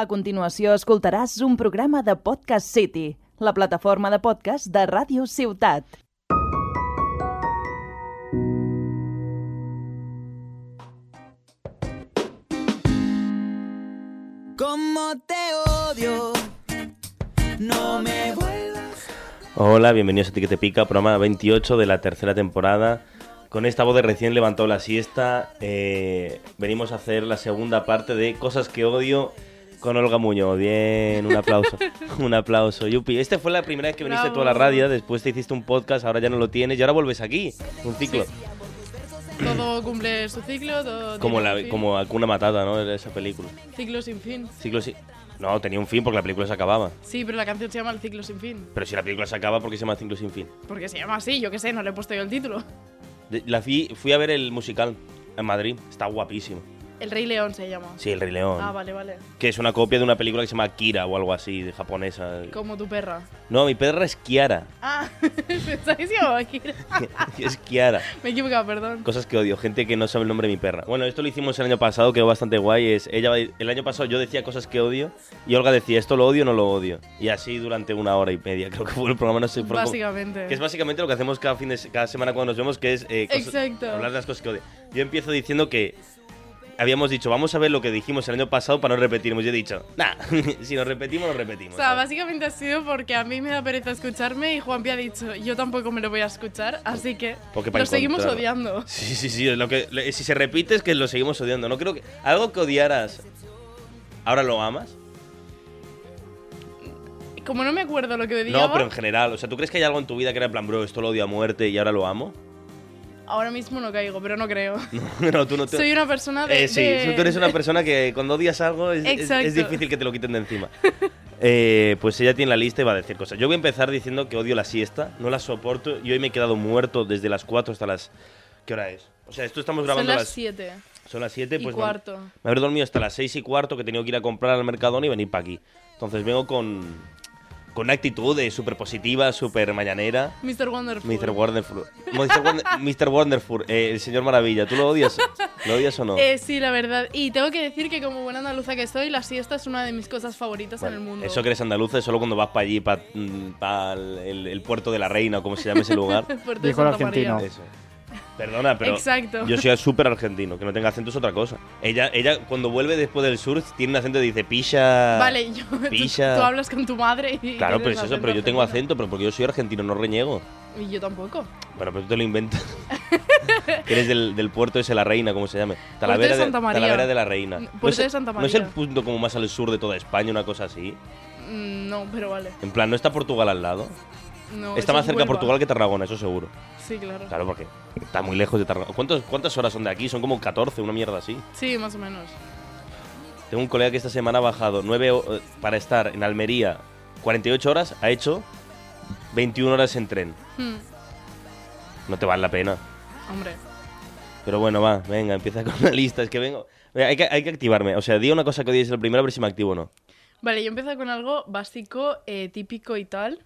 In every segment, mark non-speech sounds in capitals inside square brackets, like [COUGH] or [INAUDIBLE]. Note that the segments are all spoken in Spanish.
A continuació escoltaràs un programa de Podcast City, la plataforma de podcast de Ràdio Ciutat. Como te odio, no me vuelvas. Hola, bienvenidos a Ti que te pica, programa 28 de la tercera temporada. Con esta voz de recién levantado la siesta, eh, venimos a hacer la segunda parte de Cosas que odio con Olga Muñoz. Bien, un aplauso. [LAUGHS] un aplauso, Yupi. Esta fue la primera vez que viniste tú a la Bravo. radio, después te hiciste un podcast, ahora ya no lo tienes y ahora vuelves aquí. Un ciclo. Todo [CLEARS THROAT] cumple su ciclo, todo Como, la, como Hakuna Matata, ¿no? Era esa película. Ciclo sin fin. Ciclo sí. No, tenía un fin porque la película se acababa. Sí, pero la canción se llama El ciclo sin fin. Pero si la película se acaba, ¿por qué se llama Ciclo sin fin? Porque se llama así, yo qué sé, no le he puesto yo el título. De- La fui, fui a ver el musical en Madrid. Está guapísimo. El Rey León se llama. Sí, El Rey León. Ah, vale, vale. Que es una copia de una película que se llama Kira o algo así, de japonesa. Como tu perra. No, mi perra es Kiara. Ah, [LAUGHS] pensáis que se llamaba Kira. [LAUGHS] es Kiara. Me he equivocado, perdón. Cosas que odio, gente que no sabe el nombre de mi perra. Bueno, esto lo hicimos el año pasado, quedó bastante guay. Es, ella, el año pasado yo decía cosas que odio y Olga decía esto lo odio o no lo odio. Y así durante una hora y media, [LAUGHS] creo que fue el programa, no sé. como- Básicamente. Que es básicamente lo que hacemos cada, fin de, cada semana cuando nos vemos, que es eh, cosas- hablar de las cosas que odio. Yo empiezo diciendo que habíamos dicho, vamos a ver lo que dijimos el año pasado para no repetirnos. Yo he dicho, nah, [LAUGHS] si nos repetimos, nos repetimos. O sea, básicamente ha sido porque a mí me da pereza escucharme y Juanpi ha dicho, yo tampoco me lo voy a escuchar, así que Porque lo seguimos odiando. [LAUGHS] Sí, sí, sí. es Lo que, si se repite es que lo seguimos odiando. No creo que. Algo que odiaras. ¿Ahora lo amas? Como no me acuerdo lo que odiaba, No, pero en general. O sea, ¿tú crees que hay algo en tu vida que era en plan, bro, esto lo odio a muerte y ahora lo amo? Ahora mismo no caigo, pero no creo. [LAUGHS] no, tú no te. Soy una persona de... Eh, sí, de- tú eres una persona que cuando odias algo es, es- Exacto. es difícil que te lo quiten de encima. [LAUGHS] Eh, pues ella tiene la lista y va a decir cosas. Yo voy a empezar diciendo que odio la siesta, no la soporto y hoy me he quedado muerto desde las 4 hasta las... ¿Qué hora es? O sea, esto estamos Son grabando a las las... 7 Son las 7, y pues... me- cuarto. Me haber dormido hasta las 6 y cuarto que he tenido que ir a comprar al Mercadona y venir para aquí. Entonces vengo con, con una actitud de súper positiva, súper mañanera. Mr. Wonderful. Mr. Wonderful. Mr. Wonder- [LAUGHS] Mr. Wonderful, eh, el señor Maravilla. ¿Tú lo odias? ¿Lo odias o no? Eh, sí, la verdad. Y tengo que decir que como buena andaluza que soy, la siesta es una de mis cosas favoritas Bueno, en el mundo. Eso que eres andaluza es solo cuando vas para allí, para el, el puerto de la reina, o como se llama ese lugar. [LAUGHS] Puerto de Dijo el Santa María. argentino. Eso. Perdona, pero Exacto. yo soy súper argentino, que no tenga acento es otra cosa. Ella, ella cuando vuelve después del sur tiene un acento y dice pisha. Vale, yo, tú, Pilla. tú hablas con tu madre y... Claro, pero es eso, pero yo tengo acento, pero porque yo soy argentino, no reniego. Y yo tampoco. Bueno, pero tú te lo inventas. [LAUGHS] que eres del, del puerto ese la reina, como se llame. Puerto de Santa María. Talavera de la Reina. Puerto no es, de Santa ¿No es el María. punto como más al sur de toda España, una cosa así? Mm, No, pero vale. En plan, ¿no está Portugal al lado? No, está más cerca Huelva. Portugal que Tarragona, eso seguro. Sí, claro. Claro, porque está muy lejos de Tarragona. ¿Cuántos- ¿Cuántas horas son de aquí? Son como 14, una mierda así. Sí, más o menos. Tengo un colega que esta semana ha bajado 9 para estar en Almería 48 horas, ha hecho 21 horas en tren. Hmm, No te vale la pena. hombre. Pero bueno, va, venga, empieza con la lista. Es que vengo. Hay que, hay que activarme. O sea, di una cosa que odies el primero a ver si me activo o no. Vale, yo empiezo con algo básico, eh, típico y tal,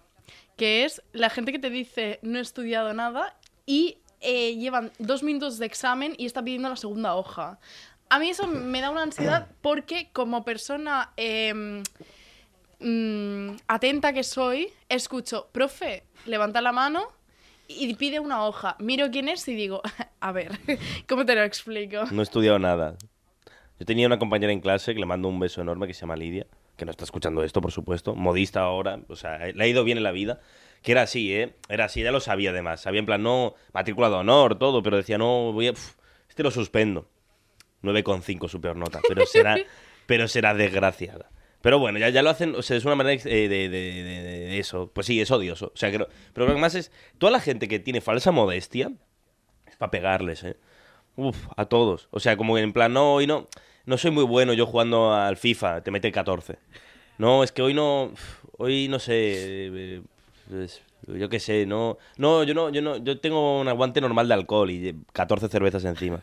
que es la gente que te dice no he estudiado nada y eh, llevan dos minutos de examen y está pidiendo la segunda hoja. A mí eso me da una ansiedad [CLEARS THROAT] porque como persona mm, atenta que soy, escucho, profe, levanta la mano y pide una hoja. Miro quién es y digo, a ver, [LAUGHS] ¿cómo te lo explico? No he estudiado nada. Yo tenía una compañera en clase que le mando un beso enorme que se llama Lidia, que no está escuchando esto, por supuesto. Modista ahora, o sea, le ha ido bien en la vida. Que era así, ¿eh? Era así, ella lo sabía además. Sabía en plan, no, matrícula de honor, todo, pero decía, no, voy a. pf, este lo suspendo. 9,5 su peor nota, pero será, [LAUGHS] pero será desgraciada. Pero bueno, ya, ya lo hacen, o sea, es una manera eh, de, de- de- eso. Pues sí, es odioso. O sea, creo- pero lo que más es, toda la gente que tiene falsa modestia, es para pegarles, ¿eh? Uf, a todos. O sea, como en plan, no, hoy no, no soy muy bueno yo jugando al FIFA, te mete 14. No, es que hoy no, hoy no sé, eh, yo qué sé, no, no, yo no, yo no, yo tengo un aguante normal de alcohol y eh, 14 cervezas encima.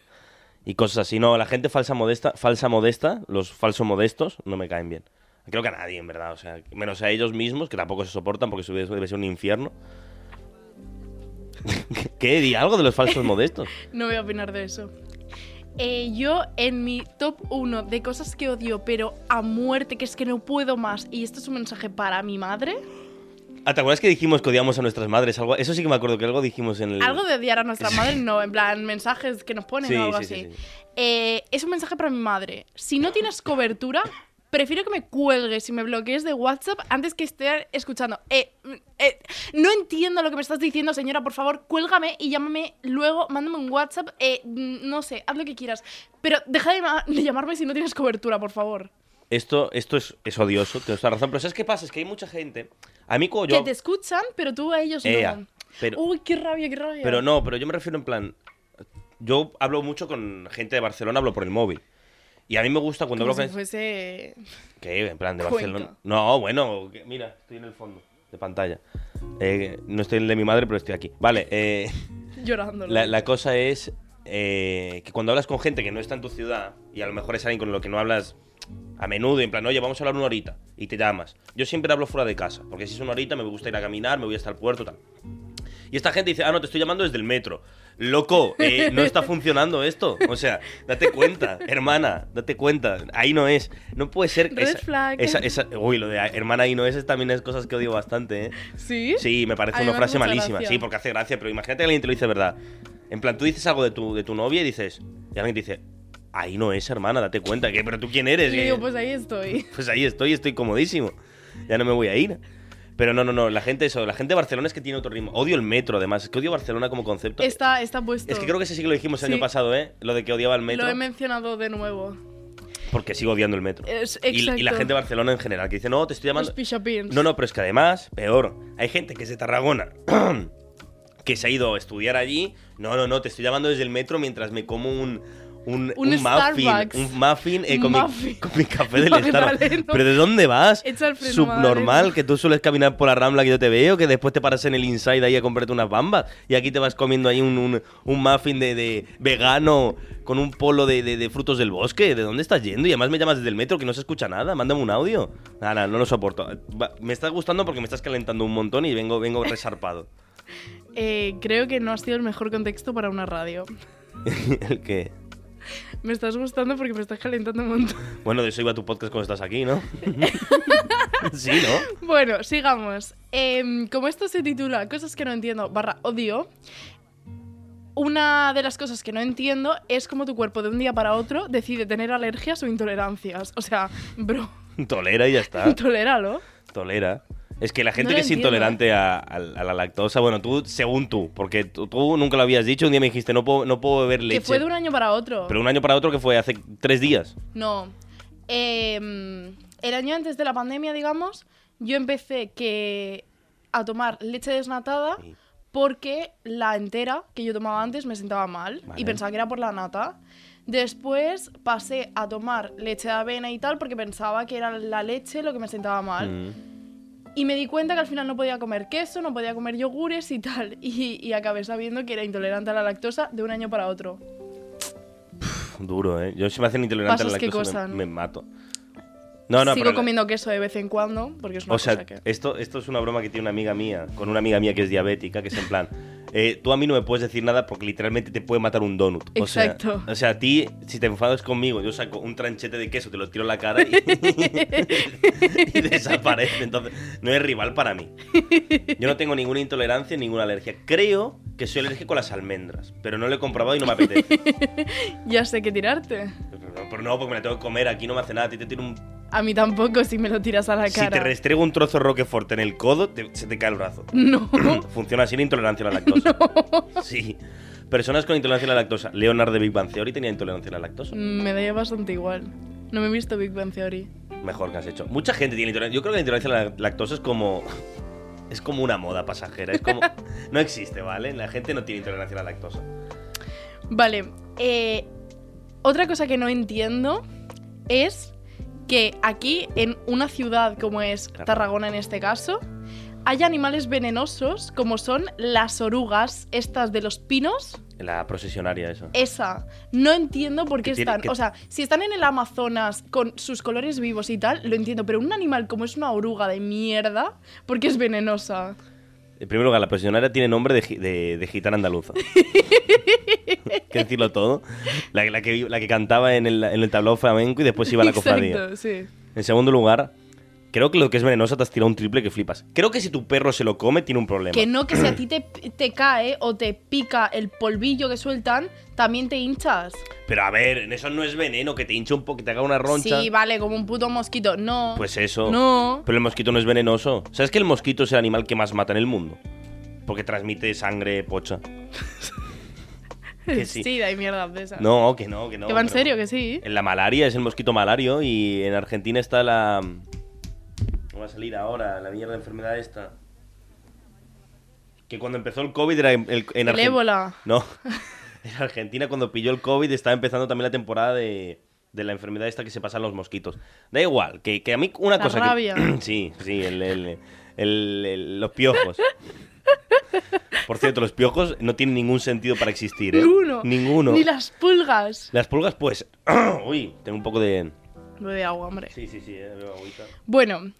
Y cosas así, no, la gente falsa modesta, falsa modesta, los falsos modestos, no me caen bien. Creo que a nadie, en verdad, o sea, menos a ellos mismos, que tampoco se soportan porque eso debe ser un infierno. [LAUGHS] ¿Qué? Di algo de los falsos modestos. [LAUGHS] No voy a opinar de eso. Eh, yo en mi top 1 de cosas que odio, pero a muerte, que es que no puedo más, y esto es un mensaje para mi madre, Ah, ¿te acuerdas que dijimos que odiamos a nuestras madres? Algo, eso sí que me acuerdo que algo dijimos en el. algo de odiar a nuestra madre, no, en plan mensajes que nos ponen Sí, o algo sí, sí, así. sí. Eh, es un mensaje para mi madre. Si no tienes cobertura, prefiero que me cuelgues y me bloquees de WhatsApp antes que esté escuchando. Eh, eh, no entiendo lo que me estás diciendo, señora. Por favor, cuélgame y llámame luego, mándame un WhatsApp. Eh, mm, no sé, haz lo que quieras. Pero deja de, ma- de llamarme si no tienes cobertura, por favor. Esto, esto es, es odioso, tienes toda razón. Pero ¿sabes qué pasa? Es que hay mucha gente. A mí, como yo. Que te escuchan, pero tú a ellos Ea, no. pero- Uy, qué rabia, qué rabia. Pero no, pero yo me refiero en plan. Yo hablo mucho con gente de Barcelona, hablo por el móvil. Y a mí me gusta cuando Como hablo si con. fuese... ¿Qué? En plan, de Cuenca. Barcelona. No, bueno, que- mira, estoy en el fondo de pantalla. Eh, no estoy en el de mi madre, pero estoy aquí. Vale, eh, [LAUGHS] llorando. la, la cosa es eh, que cuando hablas con gente que no está en tu ciudad, y a lo mejor es alguien con lo que no hablas a menudo, en plan, oye, vamos a hablar una horita, y te llamas. Yo siempre hablo fuera de casa, porque si es una horita me gusta ir a caminar, me voy hasta el puerto, tal. Y esta gente dice, ah, no, te estoy llamando desde el metro. Loco, eh, no está funcionando esto. O sea, date cuenta, hermana, date cuenta. Ahí no es. No puede ser. Red esa, flag. esa- esa- uy, lo de hermana ahí no es, también es cosas que odio bastante, ¿eh? ¿Sí? Sí, me parece una me frase malísima. gracia. Sí, porque hace gracia, pero imagínate que alguien te lo dice verdad. En plan, tú dices algo de tu, de tu novia y dices. Y alguien te dice, ahí no es, hermana, date cuenta. que Pero tú quién eres. Y yo pues ahí estoy. [LAUGHS] pues ahí estoy, estoy comodísimo. Ya no me voy a ir. Pero no, no, no, la gente, eso, la gente de Barcelona es que tiene otro ritmo. Odio el metro, además. Es que odio Barcelona como concepto. Está, está puesto. Es que creo que ese sí que lo dijimos el Sí. año pasado, ¿eh? Lo de que odiaba el metro. Lo he mencionado de nuevo. Porque sigo odiando el metro. Es- Y, y la gente de Barcelona en general, que dice, no, te estoy llamando. Los. No, no, pero es que además, peor, hay gente que es de Tarragona, [CLEARS THROAT] que se ha ido a estudiar allí. No, no, no, te estoy llamando desde el metro mientras me como un. Un, Un muffin, Starbucks. un muffin eh, con, Muffin. Mi, con mi café del. [LAUGHS] Starbucks. ¿Pero de dónde vas? Subnormal, que tú sueles caminar por la rambla que yo te veo, que después te paras en el inside ahí a comprarte unas bambas y aquí te vas comiendo ahí un, un, un muffin de, de vegano con un polo de, de- de frutos del bosque. ¿De dónde estás yendo? Y además me llamas desde el metro que no se escucha nada. Mándame un audio. Nada, no lo soporto. Me estás gustando porque me estás calentando un montón y vengo, vengo resarpado. [LAUGHS] Eh, creo que no ha sido el mejor contexto para una radio. [LAUGHS] el que... [LAUGHS] Me estás gustando porque me estás calentando un montón. [LAUGHS] Bueno, de eso iba tu podcast cuando estás aquí, ¿no? [LAUGHS] sí, ¿no? Bueno, sigamos. Em, como esto se titula Cosas que no entiendo barra odio, una de las cosas que no entiendo es cómo tu cuerpo de un día para otro decide tener alergias o intolerancias. O sea, bro, Tolera y ya está. toléralo. Tolera. Es que la gente No que es entiendo. intolerante a, a- a la lactosa, bueno, tú, según tú, porque tú, tú nunca lo habías dicho, un día me dijiste, no puedo, no puedo beber leche. Que fue de un año para otro. Pero un año para otro que fue hace tres días. No. Em, el año antes de la pandemia, digamos, yo empecé que a tomar leche desnatada porque la entera que yo tomaba antes me sentaba mal Vale. y pensaba que era por la nata. Después pasé a tomar leche de avena y tal porque pensaba que era la leche lo que me sentaba mal. Mm. Y me di cuenta que al final no podía comer queso, no podía comer yogures y tal. [LAUGHS] Y, y acabé sabiendo que era intolerante a la lactosa de un año para otro. Duro, ¿eh? Yo si me hacen intolerante a la lactosa me mato. No, no, Sigo pero... comiendo queso de vez en cuando porque es una O sea, que... esto, esto es una broma que tiene una amiga mía, con una amiga mía que es diabética, que es en plan, [LAUGHS] eh, tú a mí no me puedes decir nada porque literalmente te puede matar un donut. O sea- Exacto. O sea, a ti, si te enfadas conmigo, yo saco un tranchete de queso, te lo tiro en la cara y, [LAUGHS] y [LAUGHS] desaparece. Entonces, no es rival para mí. Yo no tengo ninguna intolerancia, ninguna alergia. Creo que soy alérgico a las almendras, pero no lo he comprobado y no me apetece. [LAUGHS] Ya sé que tirarte. Pero no, pero no, porque me la tengo que comer, aquí no me hace nada. A ti te tiro un A mí tampoco si me lo tiras a la Si te cara. restrego un trozo de Roquefort en el codo, te- se te cae el brazo. [LAUGHS] No. [CLEARS THROAT] Funciona así la intolerancia a la lactosa. [LAUGHS] Sí. Personas con intolerancia a la lactosa. Leonard de Big Bang Theory tenía intolerancia a la lactosa. me da bastante igual. No me he visto Big Bang Theory. Mejor que has hecho. Mucha gente tiene intolerancia. Yo creo que la intolerancia a la lactosa es como. Es como una moda pasajera. Es como. No existe, ¿vale? La gente no tiene intolerancia a la lactosa. Vale. eh, otra cosa que no entiendo es que aquí, en una ciudad como es. Tarragona en este caso, hay animales venenosos como son las orugas, estas de los pinos. La procesionaria, eso. Esa. No entiendo por qué tiene- están. O sea, si están en el Amazonas con sus colores vivos y tal, lo entiendo. Pero un animal como es una oruga de mierda, ¿por qué es venenosa? En primer lugar, la procesionaria tiene nombre de, de- de gitana andaluza. [LAUGHS] que decirlo todo. La, la que, la que cantaba en el, en el tablao flamenco y después iba a la cofradía. Exacto, sí. En segundo lugar, creo que lo que es venenosa te has tirado un triple que flipas. Creo que si tu perro se lo come, tiene un problema. Que no, que si a ti te, te cae o te pica el polvillo que sueltan, también te hinchas. Pero a ver, eso no es veneno, que te hinche un poco, que te haga una roncha. Sí, vale, como un puto mosquito. No. Pues eso. No. Pero el mosquito no es venenoso. ¿Sabes que el mosquito es el animal que más mata en el mundo? Porque transmite sangre pocha. [LAUGHS] que sí. hay mierda de esas. No, que no, que no. que va en serio, que sí. En la malaria es el mosquito malario y en Argentina está la. Va a salir ahora, la mierda de enfermedad esta. Que cuando empezó el COVID era en, el, en El Argen- ébola. No. [LAUGHS] En Argentina, cuando pilló el COVID, estaba empezando también la temporada de, de la enfermedad esta que se pasan los mosquitos. Da igual, que, que a mí una La cosa. que- rabia. [CLEARS THROAT] sí, sí, el- el- el- el- los piojos. Por cierto, los piojos no tienen ningún sentido para existir, ¿eh? Ninguno. Ninguno. Ni las pulgas. Las pulgas, pues. [CLEARS THROAT] Uy, tengo un poco de. Bebe agua, hombre. Sí, sí, sí, eh, bebo agüita. Bueno,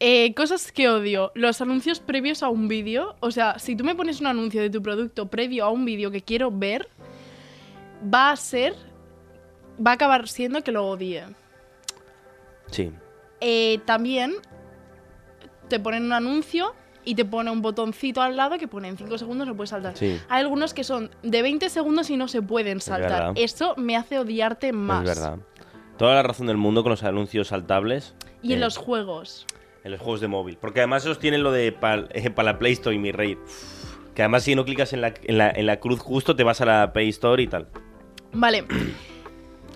eh, cosas que odio. Los anuncios previos a un vídeo. O sea, si tú me pones un anuncio de tu producto previo a un vídeo que quiero ver, va a ser. Va a acabar siendo que lo odie. Sí. Eh, también te ponen un anuncio y te pone un botoncito al lado que pone en 5 segundos no puedes saltar. Sí. Hay algunos que son de 20 segundos y no se pueden saltar. verdad. Eso me hace odiarte más. Es verdad. Toda la razón del mundo con los anuncios saltables. Y en eh, los juegos. En los juegos de móvil. Porque además esos tienen lo de [LAUGHS] para la Play Store y mi rey. Que además si no clicas en la, en, la, en la cruz justo te vas a la Play Store y tal. Vale.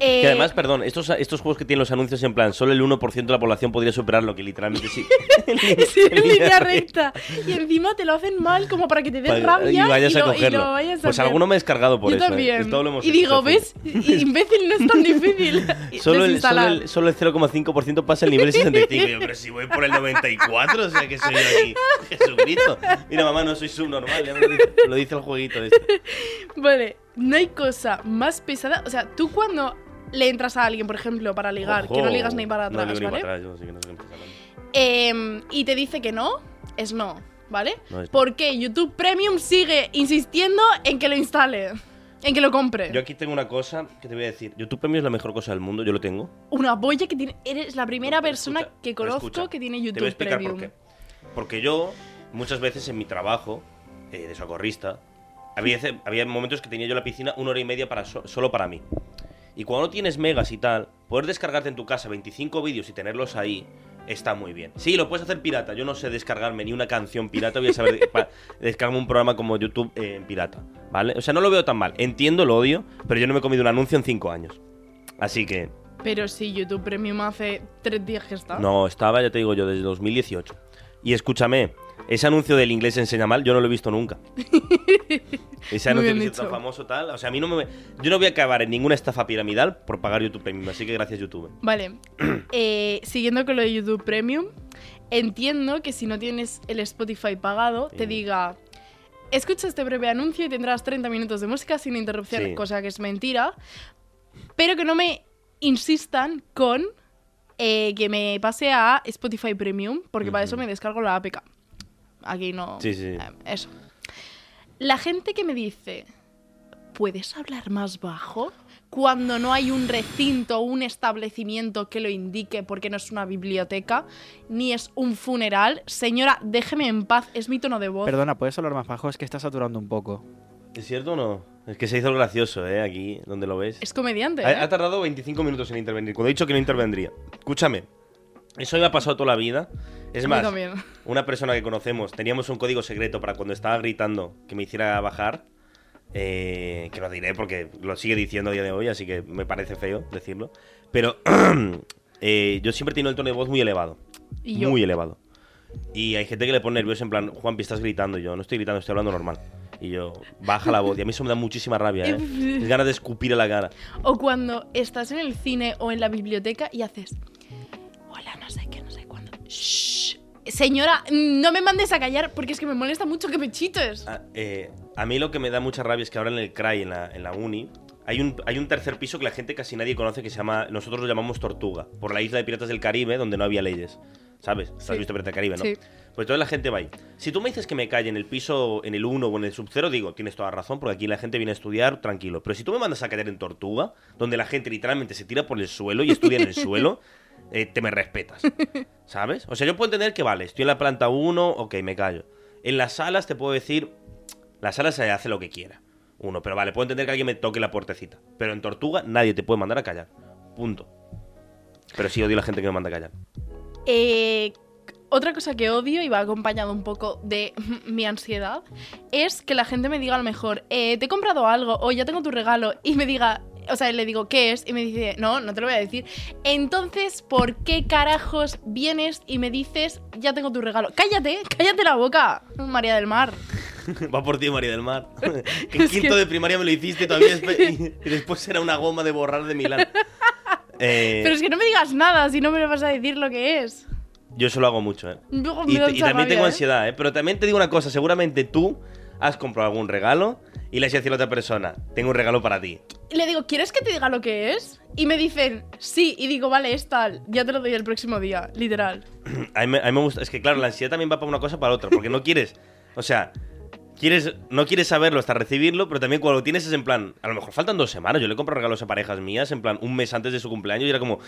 Eh, Que además, perdón, estos, estos juegos que tienen los anuncios en plan, solo el 1% de la población podría superarlo, que literalmente sí. [LAUGHS] [LAUGHS] Sí, en línea recta. Y encima te lo hacen mal como para que te Pa- rabia y vayas a lo- cogerlo. lo vayas a pues hacer. alguno me he descargado por Yo eso. ¿eh? también. Lo hemos y hecho, digo. ¿ves? Imbécil, no es tan difícil. [LAUGHS] Solo el, solo, el, solo el 0,5% pasa el nivel 65. Yo, pero si voy por el 94, o sea que soy yo aquí. Jesucristo. Mira, mamá, no soy subnormal. Ya me lo dice, lo dice el jueguito este. Vale, no hay cosa más pesada. O sea, tú cuando le entras a alguien, por ejemplo, para ligar, que no ligas ni para No atrás, ni ¿vale? para atrás, yo sí que no sé qué me estás hablando. Y te dice que no, es no, ¿vale? No es no. ¿Por qué YouTube Premium sigue insistiendo en que lo instale? En que lo compre. Yo aquí tengo una cosa que te voy a decir. YouTube Premium es la mejor cosa del mundo, yo lo tengo. Una boya que tiene. Eres la primera No, persona escucha, que conozco escucha, que tiene Te voy a YouTube explicar Premium. por qué. Porque yo, muchas veces en mi trabajo eh, de socorrista, había, había momentos que tenía yo la piscina una hora y media para so- solo para mí. Y cuando no tienes megas y tal, poder descargarte en tu casa 25 vídeos y tenerlos ahí está muy bien. Sí, lo puedes hacer pirata. Yo no sé descargarme ni una canción pirata. Voy a saber [LAUGHS] descargarme un programa como YouTube eh, en pirata. ¿Vale? O sea, no lo veo tan mal. Entiendo, lo odio, pero yo no me he comido un anuncio en 5 años. Así que, Pero sí, YouTube Premium hace tres días que está. no, estaba, ya te digo yo, desde 2018. Y escúchame, ese anuncio del inglés enseña mal, yo no lo he visto nunca. [LAUGHS] Ese anuncio que es tan famoso tal, o sea, a mí no me... Yo no voy a acabar en ninguna estafa piramidal por pagar YouTube Premium, así que gracias YouTube. Vale, [CLEARS THROAT] eh, siguiendo con lo de YouTube Premium, entiendo que si no tienes el Spotify pagado, te diga, escucha este breve anuncio y tendrás 30 minutos de música sin interrupción, Sí. cosa que es mentira, pero que no me insistan con eh, que me pase a Spotify Premium, porque para eso me descargo la APK. Aquí no... Sí, sí. eh, eso. La gente que me dice, ¿puedes hablar más bajo? Cuando no hay un recinto o un establecimiento que lo indique porque no es una biblioteca, ni es un funeral. Señora, déjeme en paz, es mi tono de voz. Perdona, ¿puedes hablar más bajo? Es que está saturando un poco. ¿Es cierto o no? Es que se hizo el gracioso, ¿eh? Aquí, donde lo ves. Es comediante. Ha, ¿eh? ha tardado 25 minutos en intervenir, cuando he dicho que no intervendría. Escúchame, eso me ha pasado toda la vida. Es más, [LAUGHS] una persona que conocemos, teníamos un código secreto para cuando estaba gritando que me hiciera bajar, eh, que no diré porque lo sigue diciendo a día de hoy, así que me parece feo decirlo. Pero [CLEARS THROAT] eh, yo siempre he tenido el tono de voz muy elevado. Y yo. Muy elevado. Y hay gente que le pone nervioso en plan, Juanpi, estás gritando. Y yo, no estoy gritando, estoy hablando normal. Y yo, baja la voz. Y a mí eso me da muchísima rabia, ¿eh? [LAUGHS] Es ganas de escupir a la cara. O cuando estás en el cine o en la biblioteca y haces, Shh. Señora, no me mandes a callar porque es que me molesta mucho que me chites. A, eh, a mí lo que me da mucha rabia es que ahora en el CRAI, en la, en la uni, hay un, hay un tercer piso que la gente casi nadie conoce que se llama, nosotros lo llamamos Tortuga, por la isla de Piratas del Caribe donde no había leyes. ¿Sabes? ¿Has Sí. visto Piratas del Caribe, no? Sí. Pues toda la gente va ahí. Si tú me dices que me calle en el piso, en el 1 o en el sub-0, digo, tienes toda razón, porque aquí la gente viene a estudiar tranquilo. Pero si tú me mandas a callar en Tortuga, donde la gente literalmente se tira por el suelo y estudia en el suelo, [LAUGHS] eh, te me respetas. [LAUGHS] ¿Sabes? O sea, yo puedo entender que vale, estoy en la planta 1, ok, me callo. En las salas te puedo decir, la sala se hace lo que quiera. Uno, pero vale, puedo entender que alguien me toque la puertecita. Pero en Tortuga nadie te puede mandar a callar. Punto. Pero sí odio a la gente que me manda a callar. Eh, otra cosa que odio y va acompañado un poco de [LAUGHS] mi ansiedad es que la gente me diga a lo mejor, eh, te he comprado algo o ya tengo tu regalo y me diga, o sea, le digo, ¿qué es? Y me dice, no, no te lo voy a decir. Entonces, ¿por qué carajos vienes y me dices, ya tengo tu regalo? Cállate, cállate la boca, María del Mar. [LAUGHS] Va por ti, María del Mar. [LAUGHS] en quinto que- de primaria me lo hiciste todavía [LAUGHS] y, después era una goma de borrar de Milán. Eh, Pero es que no me digas nada si no me vas a decir lo que es. Yo eso lo hago mucho, ¿eh? Y, y también tengo rabia, ¿eh? ansiedad, ¿eh? Pero también te digo una cosa, seguramente tú has comprado algún regalo y le has dicho a la otra persona, tengo un regalo para ti. Y le digo, ¿quieres que te diga lo que es? Y me dicen, sí. Y digo, vale, es tal. Ya te lo doy el próximo día, literal. [CLEARS THROAT] A mí, me, a mí me gusta, es que claro, la ansiedad también va para una cosa para otra, porque no quieres, o sea, quieres, no quieres saberlo hasta recibirlo, pero también cuando lo tienes es en plan, a lo mejor faltan dos semanas, yo le compro regalos a parejas mías, en plan, un mes antes de su cumpleaños y era como,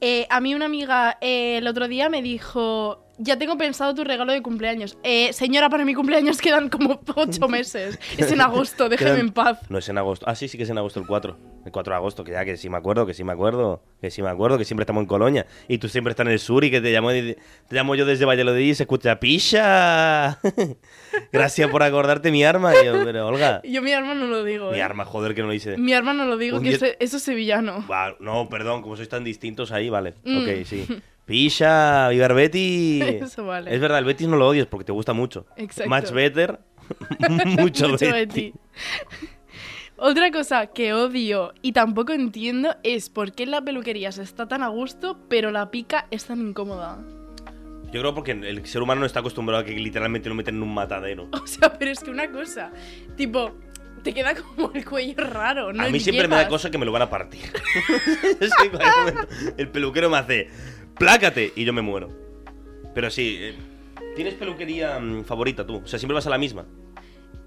Eh, a mí una amiga eh, el otro día me dijo, ya tengo pensado tu regalo de cumpleaños. Eh, señora, para mi cumpleaños quedan como ocho meses. Es en agosto, [LAUGHS] déjeme en paz. No es en agosto. Ah, sí, sí que es en agosto el 4. El 4 de agosto, que ya que sí me acuerdo, que sí me acuerdo, que sí me acuerdo, que siempre estamos en Colonia. Y tú siempre estás en el sur y que te llamo, te llamo yo desde Valladolid y se escucha ¡Pisha! [LAUGHS] Gracias por acordarte mi arma. Y yo, pero Olga, Yo mi arma no lo digo. mi eh. arma, joder, que no lo hice. Mi arma no lo digo, Un que día- eso, es sevillano. No, perdón, como sois tan distintos ahí, vale. Mm. Ok, sí. [LAUGHS] ¡Pisha! ¡Viva el Betis! Eso vale. Es verdad, el Betis no lo odias porque te gusta mucho. Exacto. Much better. [LAUGHS] mucho, Mucho Betis. Betty. Otra cosa que odio y tampoco entiendo es por qué en la peluquería se está tan a gusto, pero la pica es tan incómoda. Yo creo porque el ser humano no está acostumbrado a que literalmente lo meten en un matadero. [LAUGHS] O sea, pero es que una cosa, tipo, te queda como el cuello raro. No a mí siempre me da cosa que me lo van a partir. [LAUGHS] Momento el peluquero me hace, plácate, y yo me muero. Pero sí, eh, ¿tienes peluquería mm, favorita tú? O sea, siempre vas a la misma.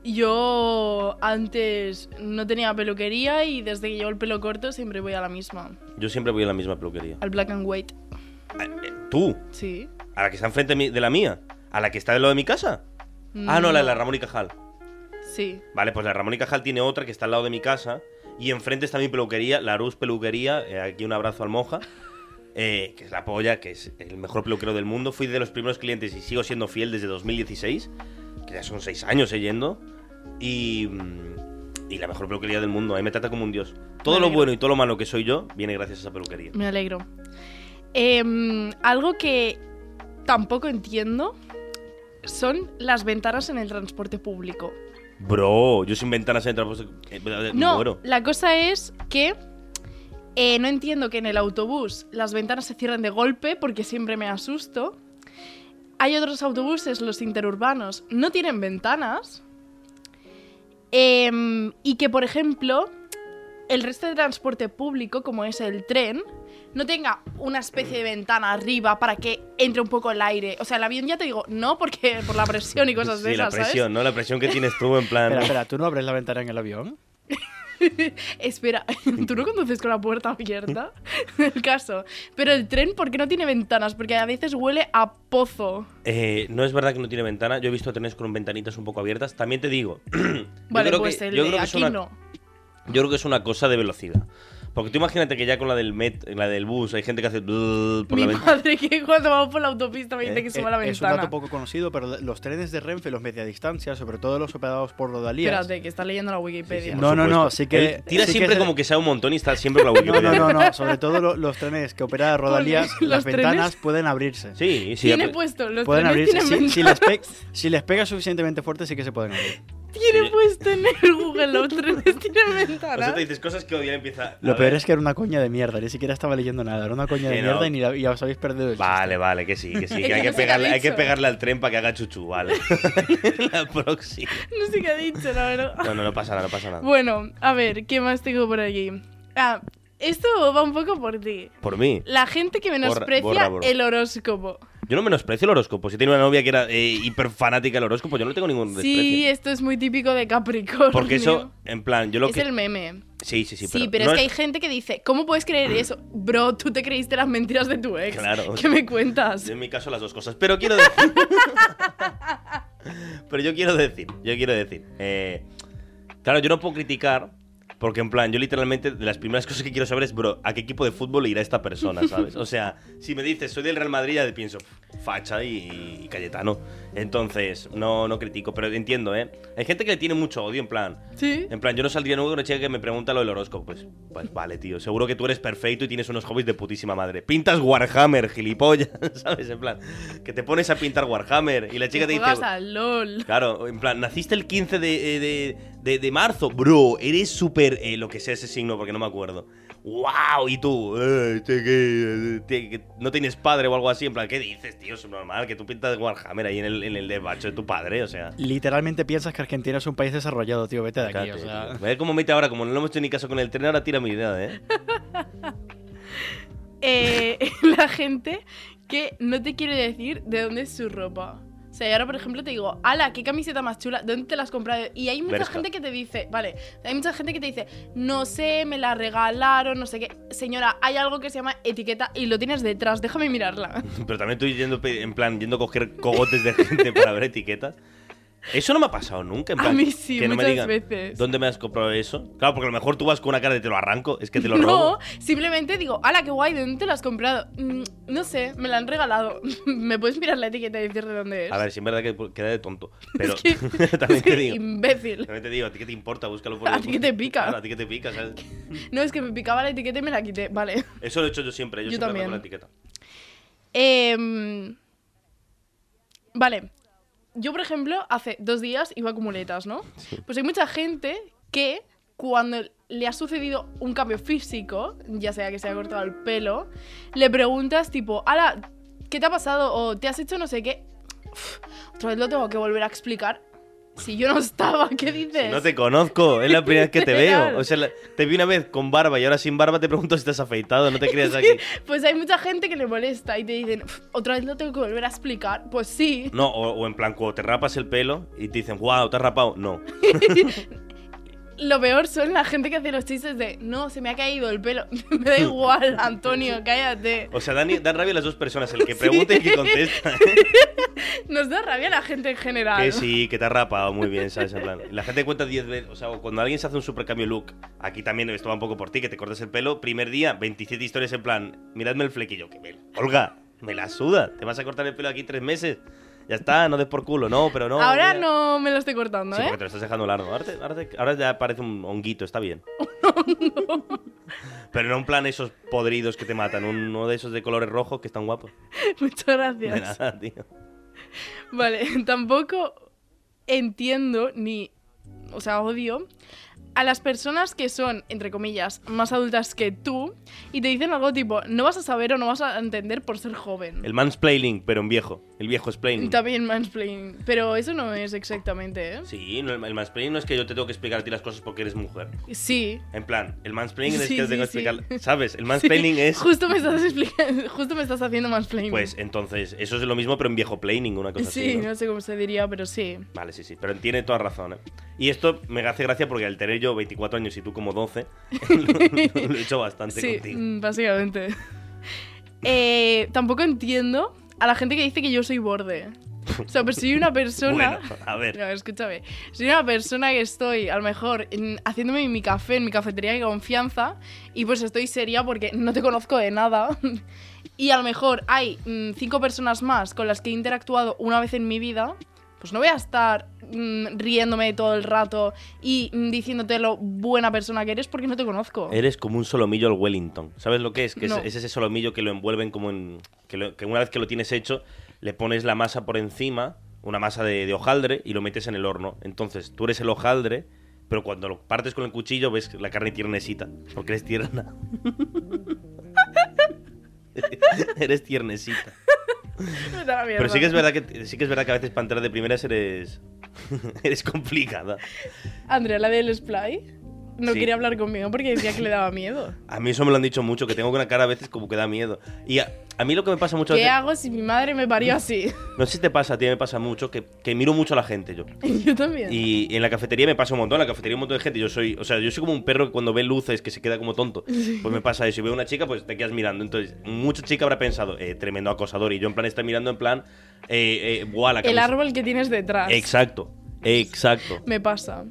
Yo antes no tenía peluquería y desde que llevo el pelo corto siempre voy a la misma. Yo siempre voy a la misma peluquería. Al black and white. Eh, eh, ¿Tú? Sí. ¿A la que está enfrente de mi- de la mía? ¿A la que está del lado de mi casa? Ah, no, la de la Ramón y Cajal. Sí. Vale, pues la Ramón y Cajal tiene otra que está al lado de mi casa. Y enfrente está mi peluquería, la Arús Peluquería. eh, aquí un abrazo al Moja. Eh, que es la polla, que es el mejor peluquero del mundo. Fui de los primeros clientes y sigo siendo fiel desde 2016. Que ya son seis años eh, yendo. Y, mm, y la mejor peluquería del mundo. Ahí me trata como un dios. Todo lo bueno y todo lo malo que soy yo viene gracias a esa peluquería. Me alegro. Em, algo que tampoco entiendo son las ventanas en el transporte público. Bro, yo sin ventanas en el transporte. eh, eh, No, muero. la cosa es que eh, no entiendo que en el autobús las ventanas se cierren de golpe porque siempre me asusto. Hay otros autobuses, los interurbanos, no tienen ventanas. Em, y que, por ejemplo, el resto de transporte público, como es el tren, no tenga una especie de ventana arriba para que entre un poco el aire. O sea, el avión ya te digo, no, porque [LAUGHS] por la presión y cosas de Sí, la esas, ¿sabes? presión, ¿no? La presión que tienes tú en plan. Espera, espera, ¿tú no abres la ventana en el avión? [LAUGHS] [LAUGHS] Espera, ¿tú no conduces con la puerta abierta? [LAUGHS] el caso. Pero el tren, ¿por qué no tiene ventanas? Porque a veces huele a pozo. Eh, no es verdad que no tiene ventana. Yo he visto trenes con ventanitas un poco abiertas. También te digo. [CLEARS THROAT] yo Vale, creo pues que- el yo de creo que es aquí una- no. Yo creo que es una cosa de velocidad. Porque tú imagínate que ya con la del met, la del bus, hay gente que hace por Mi la ventana. madre [LAUGHS] que cuando vamos por la autopista me dice Eh, que suba la es un ventana. dato poco conocido, pero los trenes de Renfe, los media distancia, sobre todo los operados por Rodalías. Espérate, que está leyendo la Wikipedia. por No, no, no, supuesto. sí que- Él tira sí que siempre es- como que sea un montón y está siempre con la No, Wikipedia. no, no, no, sobre todo lo- los trenes que opera Rodalías, [LAUGHS] Los las trenes- ventanas pueden abrirse. Sí, sí. Tiene puesto, los Pueden trenes abrirse. tienen Si, si les pe- si les pega suficientemente fuerte, sí que se pueden abrir. Tiene Sí. puesto en el Google, los trenes [LAUGHS] tienen O sea, te dices cosas que odiar empieza. a Lo peor es que era una coña de mierda, ni siquiera estaba leyendo nada. Era una coña de Que no. mierda y, ni la- y os habéis perdido el Vale, chiste. vale, que sí, que sí. Que [LAUGHS] hay que ha pegarle, hay que dicho. pegarle al tren para que haga chuchu, vale. [LAUGHS] la próxima. No sé qué ha dicho, la verdad. No, no, no pasa nada, no pasa nada. Bueno, a ver, ¿qué más tengo por aquí? Ah, esto va un poco por ti. Por mí. La gente que menosprecia borra, bro. el horóscopo. Yo no menosprecio el horóscopo. Si tenía una novia que era eh, hiper fanática del horóscopo, yo no tengo ningún desprecio. Sí, esto es muy típico de Capricornio. Porque eso, en plan, yo lo es que. el meme. Sí, sí, sí. Sí, pero, no es que hay gente que dice, ¿cómo puedes creer [CLEARS THROAT] eso? Bro, tú te creíste las mentiras de tu ex. Claro. ¿Qué me cuentas? En mi caso, las dos cosas. Pero quiero decir. [LAUGHS] pero yo quiero decir, yo quiero decir. eh, claro, yo no puedo criticar. Porque, en plan, yo literalmente, de las primeras cosas que quiero saber es, bro, ¿a qué equipo de fútbol irá esta persona, [LAUGHS] sabes? O sea, si me dices, soy del Real Madrid, ya pienso, "Pff, facha y, y Cayetano. Entonces, no, no critico, pero entiendo, ¿eh? Hay gente que le tiene mucho odio, en plan. Sí. En plan, yo no saldría nunca con una chica que me pregunta lo del horóscopo. Pues, pues vale, tío. Seguro que tú eres perfecto y tienes unos hobbies de putísima madre. Pintas Warhammer, gilipollas, [LAUGHS] ¿sabes? En plan, que te pones a pintar Warhammer y la chica te dice. LOL. Claro, en plan, naciste el 15 de, eh, de, de- de marzo. Bro, eres súper. eh, lo que sea ese signo, porque no me acuerdo. ¡Wow! Y tú, eh, que, te- que no tienes padre o algo así. En plan, ¿qué dices, tío? Es normal que tú pintas Warhammer ahí en el, en el despacho de tu padre, o sea. Literalmente piensas que Argentina es un país desarrollado, tío. Vete de aquí, Cállate, o sea. tío. Ve cómo mete ahora, como no le hemos hecho ni caso con el tren, ahora tira mi idea, ¿eh? [LAUGHS] Eh, [LAUGHS] la gente que no te quiere decir de dónde es su ropa. O sea, y ahora, por ejemplo, te digo, ala, qué camiseta más chula, ¿dónde te la has comprado? Y hay mucha Bershka. gente que te dice, vale, hay mucha gente que te dice, no sé, me la regalaron, no sé qué. Señora, hay algo que se llama etiqueta y lo tienes detrás, déjame mirarla. [LAUGHS] Pero también estoy yendo, en plan, yendo a coger cogotes de gente para ver etiquetas. Eso no me ha pasado nunca, en A plan, mí sí, que no me muchas digan, veces. ¿Dónde me has comprado eso? Claro, porque a lo mejor tú vas con una cara de te lo arranco, es que te lo no, robo. simplemente digo, ala, qué guay, ¿de dónde te la has comprado? "Mm, no sé, me la han regalado. [LAUGHS] ¿Me puedes mirar la etiqueta y decir de dónde es? A ver, si en verdad que queda de tonto. [LAUGHS] Pero que- [LAUGHS] también Es que te digo. imbécil. También te digo, ¿a ti qué te importa? Búscalo por A ti qué te pica. Claro, a ti qué te pica, ¿sabes? No, es que me picaba la etiqueta y me la quité, vale. Eso lo he hecho yo siempre, yo, Yo siempre también. con la etiqueta. Em, vale. Yo, por ejemplo, hace dos días iba con muletas, ¿no? Pues hay mucha gente que cuando le ha sucedido un cambio físico, ya sea que se haya cortado el pelo, le preguntas tipo, ala, ¿qué te ha pasado? O ¿te has hecho no sé qué? Uf, otra vez lo tengo que volver a explicar. Si yo no estaba, ¿qué dices? No te conozco, es la primera vez que te [LAUGHS] veo. O sea, la- te vi una vez con barba y ahora sin barba te pregunto si has afeitado, no te creas aquí. Pues hay mucha gente que le molesta y te dicen, "Uf, otra vez lo tengo que volver a explicar. Pues sí. No, o, o en plan, cuando te rapas el pelo y te dicen, wow, ¿te has rapado? No. [LAUGHS] Lo peor son la gente que hace los chistes de no, se me ha caído el pelo. [LAUGHS] me da igual, [LAUGHS] Antonio, cállate. O sea, dan, dan rabia las dos personas, el que [LAUGHS] pregunta y el que contesta. Nos da rabia la gente en general. que sí, que te has rapado muy bien, ¿sabes? En plan, la gente cuenta 10 veces. O sea, cuando alguien se hace un supercambio look, aquí también esto va un poco por ti, que te cortas el pelo, primer día, 27 historias en plan, miradme el flequillo, que me. Olga, me la suda. ¿Te vas a cortar el pelo aquí tres meses? Ya está, no des por culo, no, pero no. Ahora mira. no me lo estoy cortando, Sí, ¿eh? porque te lo estás dejando largo. Ahora, te- ahora te- ahora ya parece un honguito, está bien. [LAUGHS] Pero no en plan esos podridos que te matan, uno de esos de colores rojos que están guapos. [LAUGHS] Muchas De gracias. nada, tío. Vale, [LAUGHS] tampoco entiendo ni. O sea, odio a las personas que son, entre comillas, más adultas que tú y te dicen algo tipo, no vas a saber o no vas a entender por ser joven. El mansplaining, pero en viejo. El viejo explaining. También mansplaining. Pero eso no es exactamente, ¿eh? Sí, no, el, mansplaining no es que yo te tengo que explicar a ti las cosas porque eres mujer. Sí. En plan, el mansplaining es Sí, que te tengo sí, que sí. explicar. ¿Sabes? El mansplaining es. Justo me estás explicando, justo me estás haciendo mansplaining. Pues entonces, eso es lo mismo, pero en viejo plaining, una cosa sí, así. ¿no? no sé cómo se diría, pero sí. Vale, sí, sí. Pero tiene toda razón, ¿eh? Y esto me hace gracia porque al tener yo 24 años y tú como 12, lo, [LAUGHS] lo he hecho bastante Sí, contigo. mm, básicamente. [LAUGHS] Eh, tampoco entiendo a la gente que dice que yo soy borde. O sea, pues soy una [LAUGHS] persona... Bueno, a ver. No, escúchame. Soy una persona que estoy, a lo mejor, en- haciéndome mi café en mi cafetería de confianza y pues estoy seria porque no te conozco de nada. [LAUGHS] y a lo mejor hay mm, cinco personas más con las que he interactuado una vez en mi vida. Pues no voy a estar mm, riéndome todo el rato y mm, diciéndote lo buena persona que eres porque no te conozco. Eres como un solomillo al Wellington. ¿Sabes lo que es? Que es- No. es, ese solomillo que lo envuelven como en. Que, lo- que una vez que lo tienes hecho, le pones la masa por encima, una masa de, de hojaldre, y lo metes en el horno. Entonces tú eres el hojaldre, pero cuando lo partes con el cuchillo ves la carne tiernesita. Porque eres tierna. [LAUGHS] eres tiernesita. La mierda. Pero sí que es verdad que sí que es verdad que a veces para entrar de primeras eres. [LAUGHS] eres complicada. Andrea, la del Splay. No Sí. quería hablar conmigo porque decía que le daba miedo. [LAUGHS] A mí eso me lo han dicho mucho, que tengo una cara a veces como que da miedo. Y a, a mí lo que me pasa mucho ¿Qué veces- hago si mi madre me parió así? [LAUGHS] No sé si te pasa, a ti me pasa mucho, que, que miro mucho a la gente yo. [LAUGHS] Yo también. Y en la cafetería me pasa un montón, en la cafetería un montón de gente. Yo soy, o sea, yo soy como un perro que cuando ve luces que se queda como tonto. Pues me pasa eso. Si veo una chica, pues te quedas mirando. Entonces, mucha chica habrá pensado, eh, tremendo acosador. Y yo en plan estoy mirando en plan, eh, eh, buah, la El árbol que tienes detrás. Exacto, exacto. Me pasa.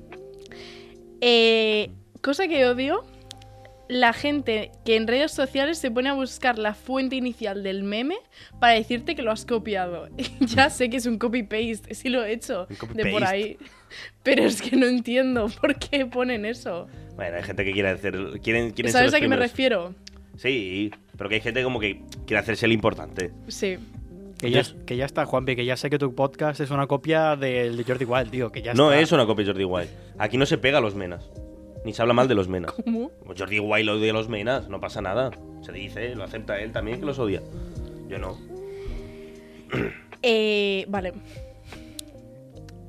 Eh, cosa que odio, la gente que en redes sociales se pone a buscar la fuente inicial del meme para decirte que lo has copiado. [LAUGHS] ya sé que es un copy-paste, sí lo he hecho de por ahí. Pero es que no entiendo [LAUGHS] por qué ponen eso. Bueno, hay gente que quiere hacer. Quieren, quieren ser ¿Sabes los a qué me refiero? Sí, pero que hay gente como que quiere hacerse el importante. Sí. Que ya, que ya está, Juanpi, que ya sé que tu podcast es una copia del de Jordi Wild, tío, que ya No está. es una copia de Jordi Wild. Aquí no se pega a los menas. Ni se habla mal de los menas. ¿Cómo? Como Jordi Wild odia a los menas, no pasa nada. Se dice, lo acepta él también que los odia. Yo no. [CLEARS THROAT] Eh, vale.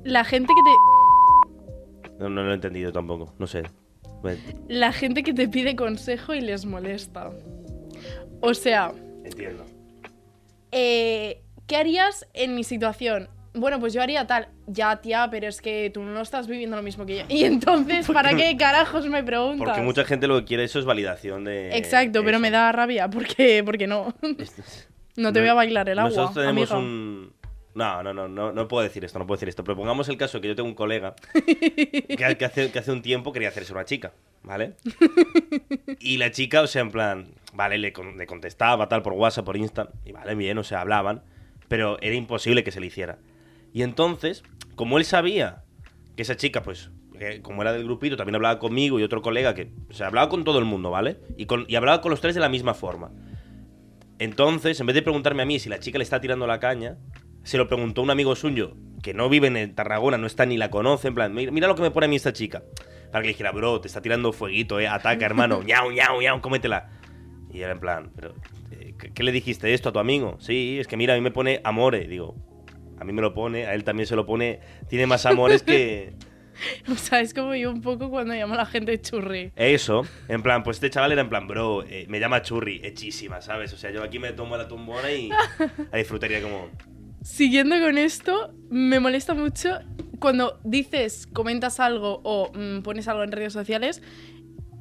La gente que te. No, no lo he entendido tampoco. No sé. Bueno, La gente que te pide consejo y les molesta. O sea, entiendo. eh, ¿qué harías en mi situación? Bueno, pues yo haría tal. Ya, tía, pero es que tú no estás viviendo lo mismo que yo. [LAUGHS] Y entonces, ¿para qué carajos me preguntas? Porque mucha gente lo que quiere eso es validación de. Exacto, pero me da rabia. porque porque no? [LAUGHS] No te voy a bailar el agua, Nosotros tenemos amiga. un. No, no, no, no, no puedo decir esto, no puedo decir esto. Pero pongamos el caso que yo tengo un colega [LAUGHS] que, que hace, que hace un tiempo quería hacerse una chica, ¿vale? Y la chica, o sea, en plan, vale, le, con- le contestaba tal por WhatsApp, por Insta, y vale, bien, o sea, hablaban, pero era imposible que se le hiciera. Y entonces, como él sabía que esa chica, pues, que como era del grupito, también hablaba conmigo y otro colega que, o sea, hablaba con todo el mundo, ¿vale? Y, con, y hablaba con los tres de la misma forma. Entonces, en vez de preguntarme a mí si la chica le está tirando la caña, se lo preguntó un amigo suyo que no vive en Tarragona, no está ni la conoce, en plan, mira, mira lo que me pone a mí esta chica. Para que le dijera, bro, te está tirando fueguito, eh, ataca, hermano, [LAUGHS] ñau, ñau, ñau, cómetela. Y era en plan, pero, eh, ¿qué, le dijiste esto a tu amigo? Sí, es que mira, a mí me pone amore. Digo, a mí me lo pone, a él también se lo pone, tiene más amores que... [LAUGHS] O sea, es como yo un poco cuando llamo a la gente churri. Eso, en plan, pues este chaval era en plan, bro, eh, me llama churri, hechísima, ¿sabes? O sea, yo aquí me tomo la tumbona y [LAUGHS] la disfrutaría como... Siguiendo con esto, me molesta mucho cuando dices, comentas algo o mm, pones algo en redes sociales,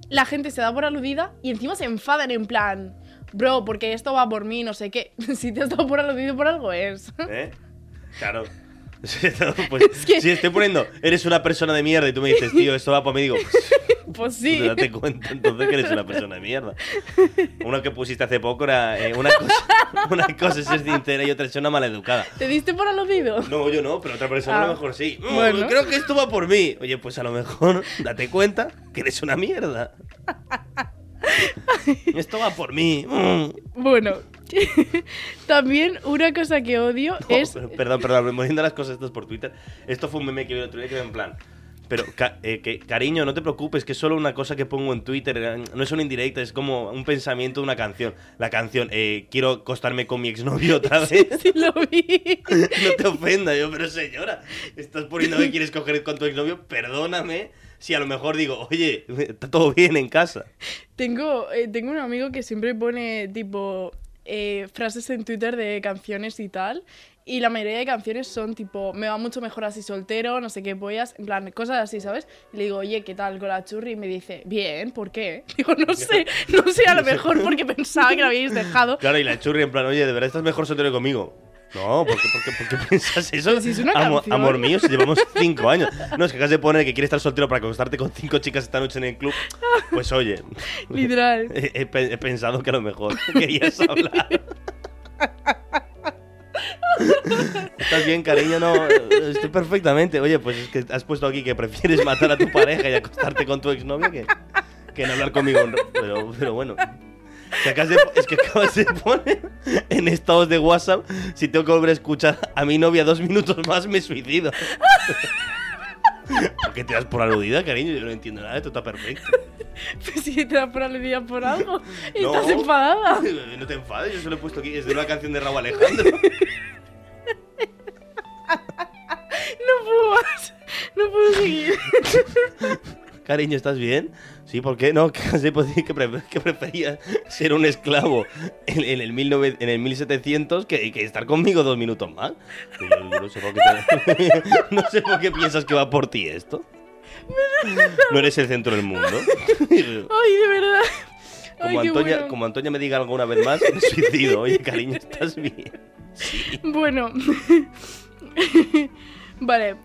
la gente se da por aludida y encima se enfadan en plan, bro, porque esto va por mí, no sé qué. [LAUGHS] si te has dado por aludido por algo es. ¿Eh? Claro. [LAUGHS] Pues, Es que- Si estoy poniendo, eres una persona de mierda y tú me dices, tío, esto va por mí, digo, [LAUGHS] pues sí. pues date cuenta entonces que eres una persona de mierda. Uno que pusiste hace poco era eh, una, cosa, una cosa es ser sincera y otra es ser una maleducada. ¿Te diste por aludido? No, yo no, pero otra persona a Ah. lo mejor sí. Mm, Bueno. Creo que esto va por mí. Oye, pues a lo mejor date cuenta que eres una mierda. Esto va por mí. Mm. Bueno, [LAUGHS] también una cosa que odio [LAUGHS] No, es... perdón, perdón, me moviendo las cosas estas por Twitter. Esto fue un meme que vi el otro día que era en plan. Pero, ca- eh, que, cariño, no te preocupes, que es solo una cosa que pongo en Twitter. eh, No es una indirecta, es como un pensamiento de una canción. La canción, eh, quiero acostarme con mi exnovio [LAUGHS] otra vez. Sí lo vi. no te ofenda, yo, pero señora, estás poniendo que quieres coger con tu exnovio, perdóname. Si a lo mejor digo, oye, [LAUGHS] está todo bien en casa. Tengo, eh, tengo un amigo que siempre pone tipo eh, frases en Twitter de canciones y tal. Y la mayoría de canciones son tipo, me va mucho mejor así soltero, no sé qué pollas, en plan, cosas así, ¿sabes? Y le digo, oye, ¿qué tal con la churri? Y me dice, bien, ¿por qué? [LAUGHS] Digo, no sé, no sé, a lo [LAUGHS] mejor porque pensaba que lo habíais dejado. Claro, y la churri en plan, oye, ¿de verdad estás mejor soltero que conmigo? No, ¿por qué, por qué- por qué [LAUGHS] piensas eso? Si es una Amo- canción. amor mío, si llevamos cinco años. No, es que acabas de poner que quieres estar soltero para acostarte con cinco chicas esta noche en el club. Pues oye, [LAUGHS] Literal. [LAUGHS] he, he pe- he pensado que a lo mejor querías hablar. ¿Estás bien, cariño? No, estoy perfectamente. Oye, pues es que has puesto aquí que prefieres matar a tu pareja y acostarte con tu exnovia que, que en hablar conmigo. Pero, pero bueno. Que acabas de- es que acabas de poner en estados de WhatsApp si tengo que volver a escuchar a mi novia dos minutos más me suicido. ¿Por qué te das por aludida, cariño? Yo no entiendo nada, esto está perfecto. Pues si te da por aludida por algo, No. estás enfadada. [LAUGHS] No te enfades, yo se lo he puesto aquí. Es de una canción de Raúl Alejandro. [LAUGHS] No puedo más. No puedo seguir. [LAUGHS] Cariño, ¿estás bien? Sí, ¿por qué? No, [LAUGHS] pues, que, pre- que prefería ser un esclavo en, en el, 19 en el 1700 que, que estar conmigo dos minutos más. Y yo, yo no, sé por qué te- [LAUGHS] no sé por qué piensas que va por ti esto. No eres el centro del mundo. [LAUGHS] Ay, de verdad. Ay, Como qué Antonia, bueno. como Antonia me diga alguna vez más, me suicido. Oye, cariño, ¿estás bien? Bueno. vale.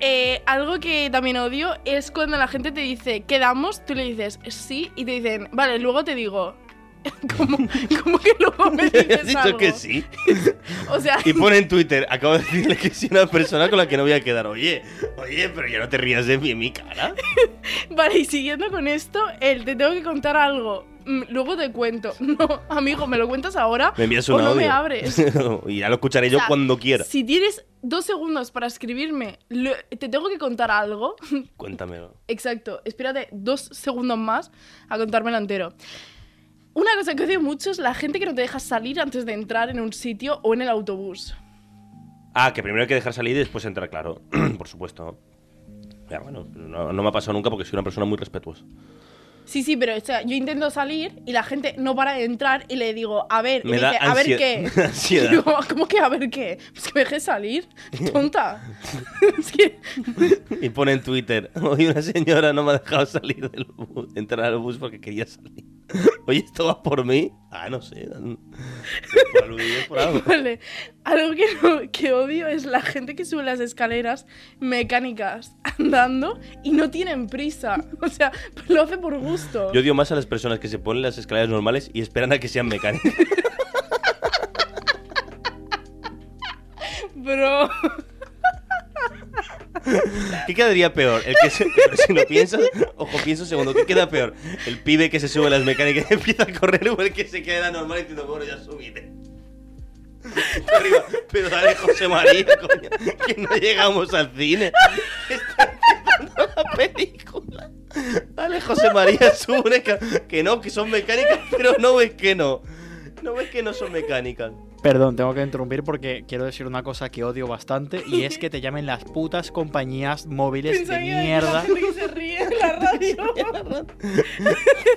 Eh, algo que también odio es cuando la gente te dice, quedamos, tú le dices sí y te dicen, vale, luego te digo. [LAUGHS] ¿Cómo, cómo que luego me [LAUGHS] Has dices dicho algo? que sí. [LAUGHS] O sea, Y pone en Twitter, acabo de decirle que a una persona con la que no voy a quedar. Oye, oye, pero ya no te rías de mí en mi cara. vale, y siguiendo con esto, él, te tengo que contar algo. Mm, Luego te cuento. [LAUGHS] No, amigo, ¿me lo cuentas ahora? Me envías o un no audio. me abres. [LAUGHS] y ya lo escucharé yo O sea, cuando quiera. Si tienes dos segundos para escribirme, lo- te tengo que contar algo. [LAUGHS] Cuéntamelo. Exacto, espérate dos segundos más a contármelo entero. Una cosa que odio mucho es la gente que no te deja salir antes de entrar en un sitio o en el autobús. Ah, que primero hay que dejar salir y después entrar, claro. [CLEARS THROAT] Por supuesto. Ya, bueno, no, no me ha pasado nunca porque soy una persona muy respetuosa. Sí, sí, pero o sea, yo intento salir y la gente no para de entrar y le digo, a ver, y Me me da dice, a ver qué. [LAUGHS] ansiedad. Y digo, ¿cómo que a ver qué? Pues que me dejes salir, [LAUGHS] tonta. [LAUGHS] es que, Y pone en Twitter, hoy una señora no me ha dejado salir del bus, entrar al bus porque quería salir. [LAUGHS] Oye, ¿esto va por mí? Ah, no sé. Por aludir por algo. vale, algo que, no- que odio es la gente que sube las escaleras mecánicas andando y no tienen prisa. O sea, [LAUGHS] lo hace por gusto. Yo odio más a las personas que se ponen las escaleras normales y esperan a que sean mecánicas. [LAUGHS] Bro. ¿Qué quedaría peor? El que se- si lo piensas, ojo, piensa un segundo, ¿qué queda peor? ¿El pibe que se sube a las mecánicas y empieza a correr o el que se queda normal diciendo, bueno, ya subiré? Arriba, pero dale José María, coño, que no llegamos al cine. Está empezando la película. Dale José María, sube, que, que no, que son mecánicas, pero no ves que no. No ves que no son mecánicas. Perdón, tengo que interrumpir porque quiero decir una cosa que odio bastante y es que te llamen las putas compañías móviles Pensaba de mierda. La gente que se ríe en la radio. [LAUGHS]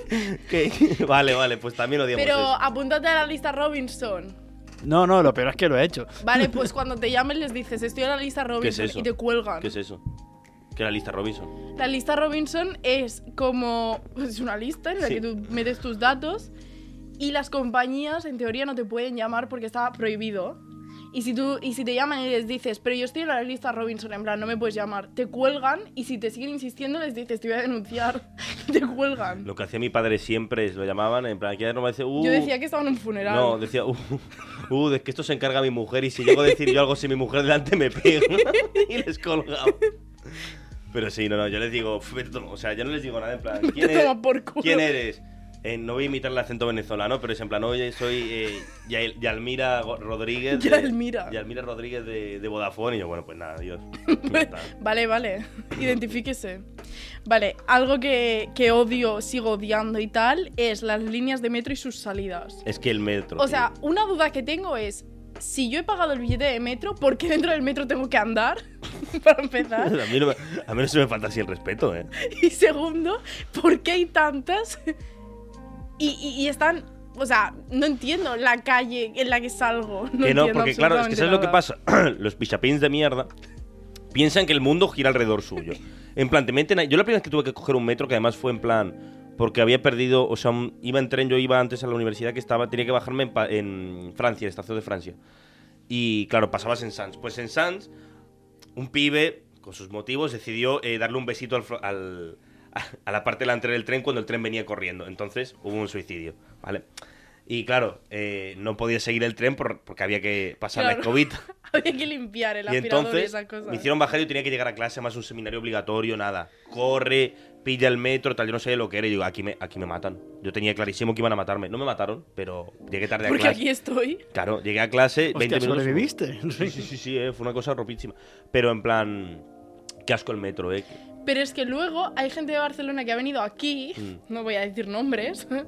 [LAUGHS] Que- Vale, vale, pues también odiamos Pero eso. apúntate a la lista Robinson. No, no, lo peor es que lo he hecho. Vale, [LAUGHS] pues cuando te llamen les dices, estoy en la lista Robinson eso? y te cuelgan. ¿Qué es eso? ¿Qué es la lista Robinson? La lista Robinson es como es una lista en la Sí. que tú metes tus datos y las compañías en teoría no te pueden llamar porque está prohibido. Y si tú y si te llaman y les dices, "Pero yo estoy en la lista Robinson", en plan, no me puedes llamar, te cuelgan y si te siguen insistiendo les dices, "Te voy a denunciar." [LAUGHS] Te cuelgan. Lo que hacía mi padre siempre es, lo llamaban, en plan, aquí no me dice, uh, Yo decía que estaba en un funeral. No, decía, uh, uh, de que esto se encarga mi mujer y si llego a decir yo algo si mi mujer delante me pega. [LAUGHS] y les colgaba. Pero sí, no, no, yo les digo, o sea, yo no les digo nada en plan, [LAUGHS] ¿quién, Te eres? ¿Quién eres? Eh, no voy a imitar el acento venezolano, pero es en plan, oye, soy eh, Yael- Yalmira Go- Rodríguez. de- Yalmira. Yalmira Rodríguez de, de Vodafone. Y yo, bueno, pues nada, adiós. [LAUGHS] Ya está. Vale, vale. Identifíquese. Vale, algo que, que odio, sigo odiando y tal, es las líneas de metro y sus salidas. Es que el metro. O tío. sea, una duda que tengo es, si yo he pagado el billete de metro, ¿por qué dentro del metro tengo que andar? [LAUGHS] Para empezar. [LAUGHS] A mí, no me, a mí no se me falta así el respeto, ¿eh? Y segundo, ¿por qué hay tantas? Y, y- y están... O sea, no entiendo la calle en la que salgo. No que no, porque claro, es que ¿sabes lo que pasa? [CLEARS THROAT] Los pichapins de mierda piensan que el mundo gira alrededor suyo. En plan, te meten ahí- Yo la primera vez que tuve que coger un metro, que además fue en plan... Porque había perdido, o sea, iba en tren, yo iba antes a la universidad que estaba, tenía que bajarme en, en Francia, en estación de Francia. Y claro, pasabas en Sans. Pues en Sans, un pibe, con sus motivos, decidió eh, darle un besito al- a la parte delantera del tren cuando el tren venía corriendo. Entonces hubo un suicidio, ¿vale? Y claro, eh, no podía seguir el tren por- porque había que pasar la Claro. escobita. [LAUGHS] Había que limpiar el Y aspirador y entonces esas cosas. me hicieron bajar y yo tenía que llegar a clase, más un seminario obligatorio, nada. Corre, pilla el metro, tal, yo no sabía lo que era. Y digo, aquí me, aquí me matan. Yo tenía clarísimo que iban a matarme. No me mataron, pero llegué tarde a Porque clase. aquí estoy. Claro, llegué a clase, 20 Hostia, minutos. sobreviviste. Sí, sí, sí, sí, eh, fue una cosa ropísima. Pero en plan, qué asco el metro, eh. Pero es que luego hay gente de Barcelona que ha venido aquí, Mm. no voy a decir nombres, [LAUGHS]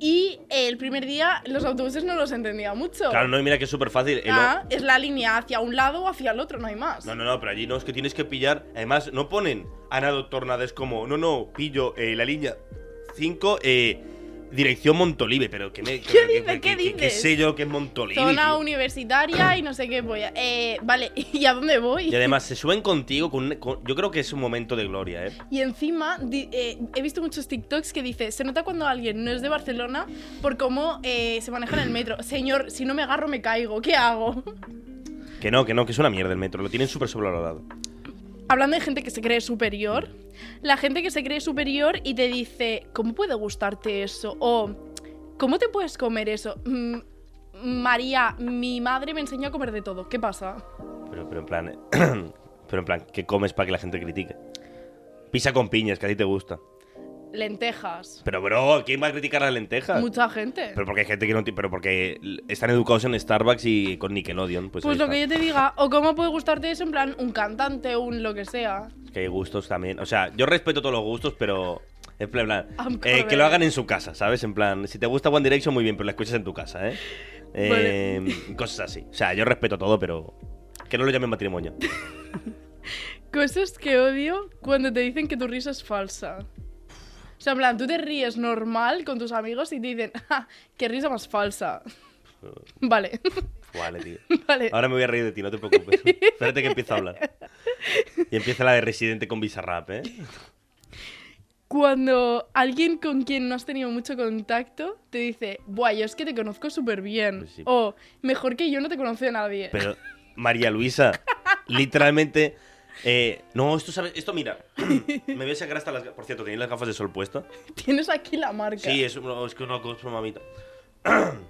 Y el primer día los autobuses no los entendía mucho. Claro, no, y mira que es súper fácil. Ah, es la línea hacia un lado o hacia el otro, no hay más. No, no, no, pero allí no, es que tienes que pillar. Además, no ponen Ana Doctor nada, es como, no, no, pillo eh, la línea 5, eh, dirección Montolive. Pero que me. ¿Qué pero que- dice? que- ¿Qué dices? sé yo que es Montolive? Zona tío? universitaria y no sé qué voy a... Eh, vale, [LAUGHS] ¿y a dónde voy? Y además se [LAUGHS] suben contigo con, con- Yo creo que es un momento de gloria, ¿eh? Y encima, di- eh, he visto muchos TikToks que dice, se nota cuando alguien no es de Barcelona por cómo eh, se maneja en el metro. Señor, si no me agarro me caigo, ¿qué hago? Que no, que no, que es una mierda el metro. Lo tienen súper sobrevalorado. Hablando de gente que se cree superior, la gente que se cree superior y te dice, ¿cómo puede gustarte eso? O, ¿cómo te puedes comer eso? Mm, María, mi madre me enseñó a comer de todo. ¿Qué pasa? Pero, pero en plan. [CLEARS THROAT] pero en plan, ¿qué comes para que la gente critique? Pisa con piñas, que a ti te gusta. Lentejas. Pero, bro, ¿quién va a criticar las lentejas? Mucha gente. Pero porque hay gente que no. ti- Pero porque están educados en Starbucks y con Nickelodeon. Pues, Pues ahí lo que está. yo te diga, o cómo puede gustarte eso, en plan, un cantante, un lo que sea. Es que hay gustos también. O sea, yo respeto todos los gustos, pero. En plan, I'm eh, que correct. lo hagan en su casa, ¿sabes? En plan, si te gusta One Direction, muy bien, pero la escuchas en tu casa, ¿eh? Eh, Cosas así. O sea, yo respeto todo, pero. Que no lo llamen matrimonio. [LAUGHS] Cosas que odio cuando te dicen que tu risa es falsa. O sea, en plan, tú te ríes normal con tus amigos y te dicen, "Ja, qué risa más falsa. [LAUGHS] Vale, Vale, tío. [LAUGHS] vale. Ahora me voy a reír de ti, no te preocupes. Espérate que empiece a hablar. Y empieza la de Residente con Bizarrap, ¿eh? Cuando alguien con quien no has tenido mucho contacto te dice, buah, yo es que te conozco súper bien. Pues sí. O, mejor que yo no te conoce nadie. Pero, María Luisa, [LAUGHS] literalmente. Eh, no, esto, ¿sabes? Esto, mira. [CLEARS THROAT] me voy a sacar hasta las. Por cierto, ¿tenéis las gafas de sol puestas? [LAUGHS] Tienes aquí la marca. Sí, es, es que una cosa, mamita. [CLEARS THROAT]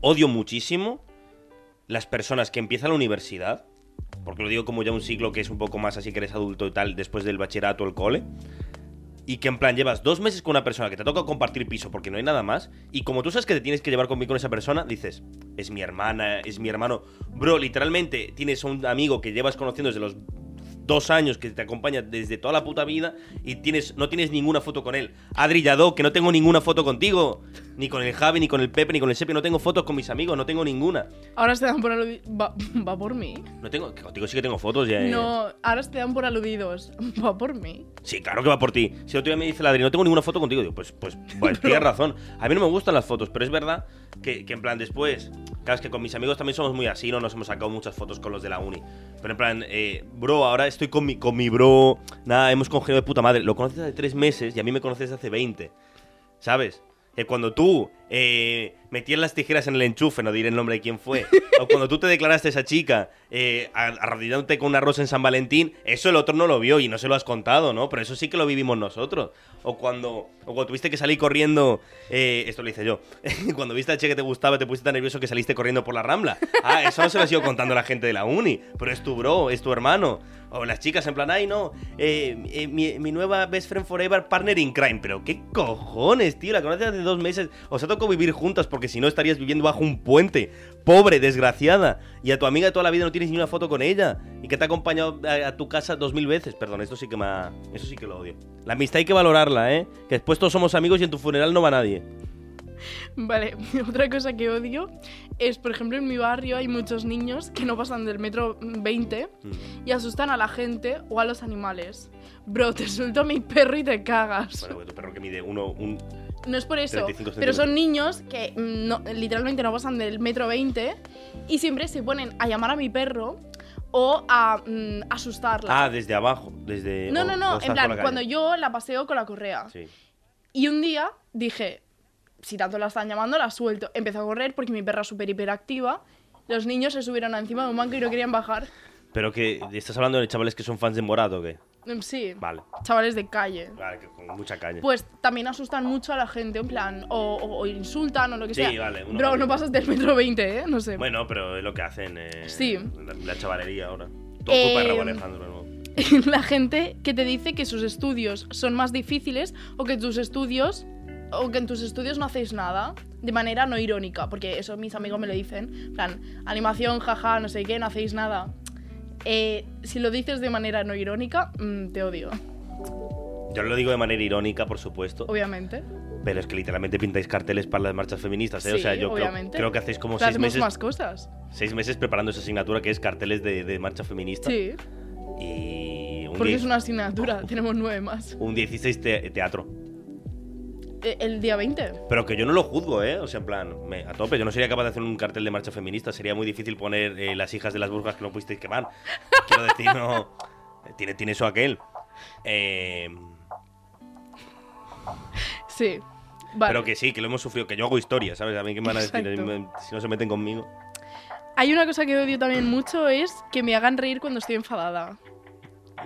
Odio muchísimo las personas que empiezan la universidad. Porque lo digo como ya un ciclo que es un poco más así que eres adulto y tal, después del bachillerato o el cole. Y que en plan llevas dos meses con una persona que te toca compartir piso porque no hay nada más. Y como tú sabes que te tienes que llevar conmigo con esa persona, dices, es mi hermana, es mi hermano. Bro, literalmente tienes un amigo que llevas conociendo desde los dos años que te acompaña desde toda la puta vida y tienes, no tienes ninguna foto con él. Adri Yadó, que no tengo ninguna foto contigo. Ni con el Javi, ni con el Pepe, ni con el Sepi. No tengo fotos con mis amigos, no tengo ninguna. Ahora se dan por aludidos. Va, va por mí. No tengo, contigo sí que tengo fotos ya. eh. No, ahora se te dan por aludidos. [LAUGHS] Va por mí. Sí, claro que va por ti. Si otro día me dice la Adri, no tengo ninguna foto contigo, digo, pues, pues, pues tienes [LAUGHS] razón. A mí no me gustan las fotos, pero es verdad que, que en plan después, claro, es que con mis amigos también somos muy así, no nos hemos sacado muchas fotos con los de la uni. Pero en plan, eh, bro, ahora estoy con mi, con mi bro, nada, hemos congeniado de puta madre. Lo conoces hace tres meses y a mí me conoces hace 20. ¿Sabes? Que cuando tú eh, metías las tijeras en el enchufe, no diré el nombre de quién fue, [LAUGHS] o cuando tú te declaraste a esa chica eh, arrodillándote con una rosa en San Valentín, eso el otro no lo vio y no se lo has contado, ¿no? Pero eso sí que lo vivimos nosotros. O cuando, o cuando tuviste que salir corriendo, eh, esto lo hice yo, [LAUGHS] cuando viste a la chica que te gustaba, te pusiste tan nervioso que saliste corriendo por la rambla. Ah, eso no se lo ha ido contando la gente de la uni, pero es tu bro, es tu hermano. O las chicas en plan, ay no, eh, eh, mi, nueva best friend forever partner in crime. Pero qué cojones, tío, la conoces hace dos meses. Os ha tocado vivir juntas porque si no estarías viviendo bajo un puente. Pobre, desgraciada. Y a tu amiga de toda la vida no tienes ni una foto con ella. Y que te ha acompañado a, a tu casa dos mil veces. Perdón, esto sí que me ha- Eso sí que lo odio. La amistad hay que valorarla, ¿eh? Que después todos somos amigos y en tu funeral no va nadie. [LAUGHS] Vale, [LAUGHS] otra cosa que odio es, por ejemplo, en mi barrio hay muchos niños que no pasan del metro 20 Mm. y asustan a la gente o a los animales. Bro, te suelto a mi perro y te cagas. Bueno, tu perro que mide uno, un... No es por eso, 35 pero son niños que mm, no- literalmente no pasan del metro 20 y siempre se ponen a llamar a mi perro o a mm, asustarla. Ah, desde abajo, desde... no, no, no, en plan, cuando yo la paseo con la correa. Sí. Y un día dije, si tanto la están llamando, la suelto. Empezó a correr porque mi perra es súper hiperactiva. Los niños se subieron encima de un banco y no querían bajar. Pero que... ¿Estás hablando de chavales que son fans de Morato o qué? Mm, Sí, Vale. chavales de calle. Vale, que con mucha calle. Pues también asustan mucho a la gente, en plan, o, o- o insultan o lo que Sí, sea. vale, una Bro, vez. no pasas del metro 20, ¿eh? No sé. Bueno, pero es lo que hacen eh, Sí. la, la chavalería ahora. Todo culpa de Eh, Raúl Alejandro, ¿no? [LAUGHS] la gente que te dice que sus estudios son más difíciles o que tus estudios o que en tus estudios no hacéis nada de manera no irónica, porque eso mis amigos me lo dicen, en plan, animación, jaja, no sé qué, no hacéis nada. Eh, si lo dices de manera no irónica, mm, te odio, Yo lo digo de manera irónica, por supuesto. obviamente. Pero es que literalmente pintáis carteles para las marchas feministas, ¿eh? o Sí, sea, yo creo, creo que hacéis como seis meses, más cosas. seis meses preparando esa asignatura que es carteles de, de marcha feminista. Sí, Y un, porque es una asignatura, [LAUGHS] tenemos nueve más. un 16 te- teatro. Eh, El día 20. Pero que yo no lo juzgo, ¿eh? O sea, en plan, me- a tope. Yo no sería capaz de hacer un cartel de marcha feminista. Sería muy difícil poner eh, las hijas de las burgas que no pudisteis quemar. Quiero decir, no. [LAUGHS] Tiene, tiene eso aquel. Eh, Sí. Vale. Pero que sí, que lo hemos sufrido. Que yo hago historia, ¿sabes? A mí que me van a decir si no se meten conmigo. Hay una cosa que odio también mucho es que me hagan reír cuando estoy enfadada.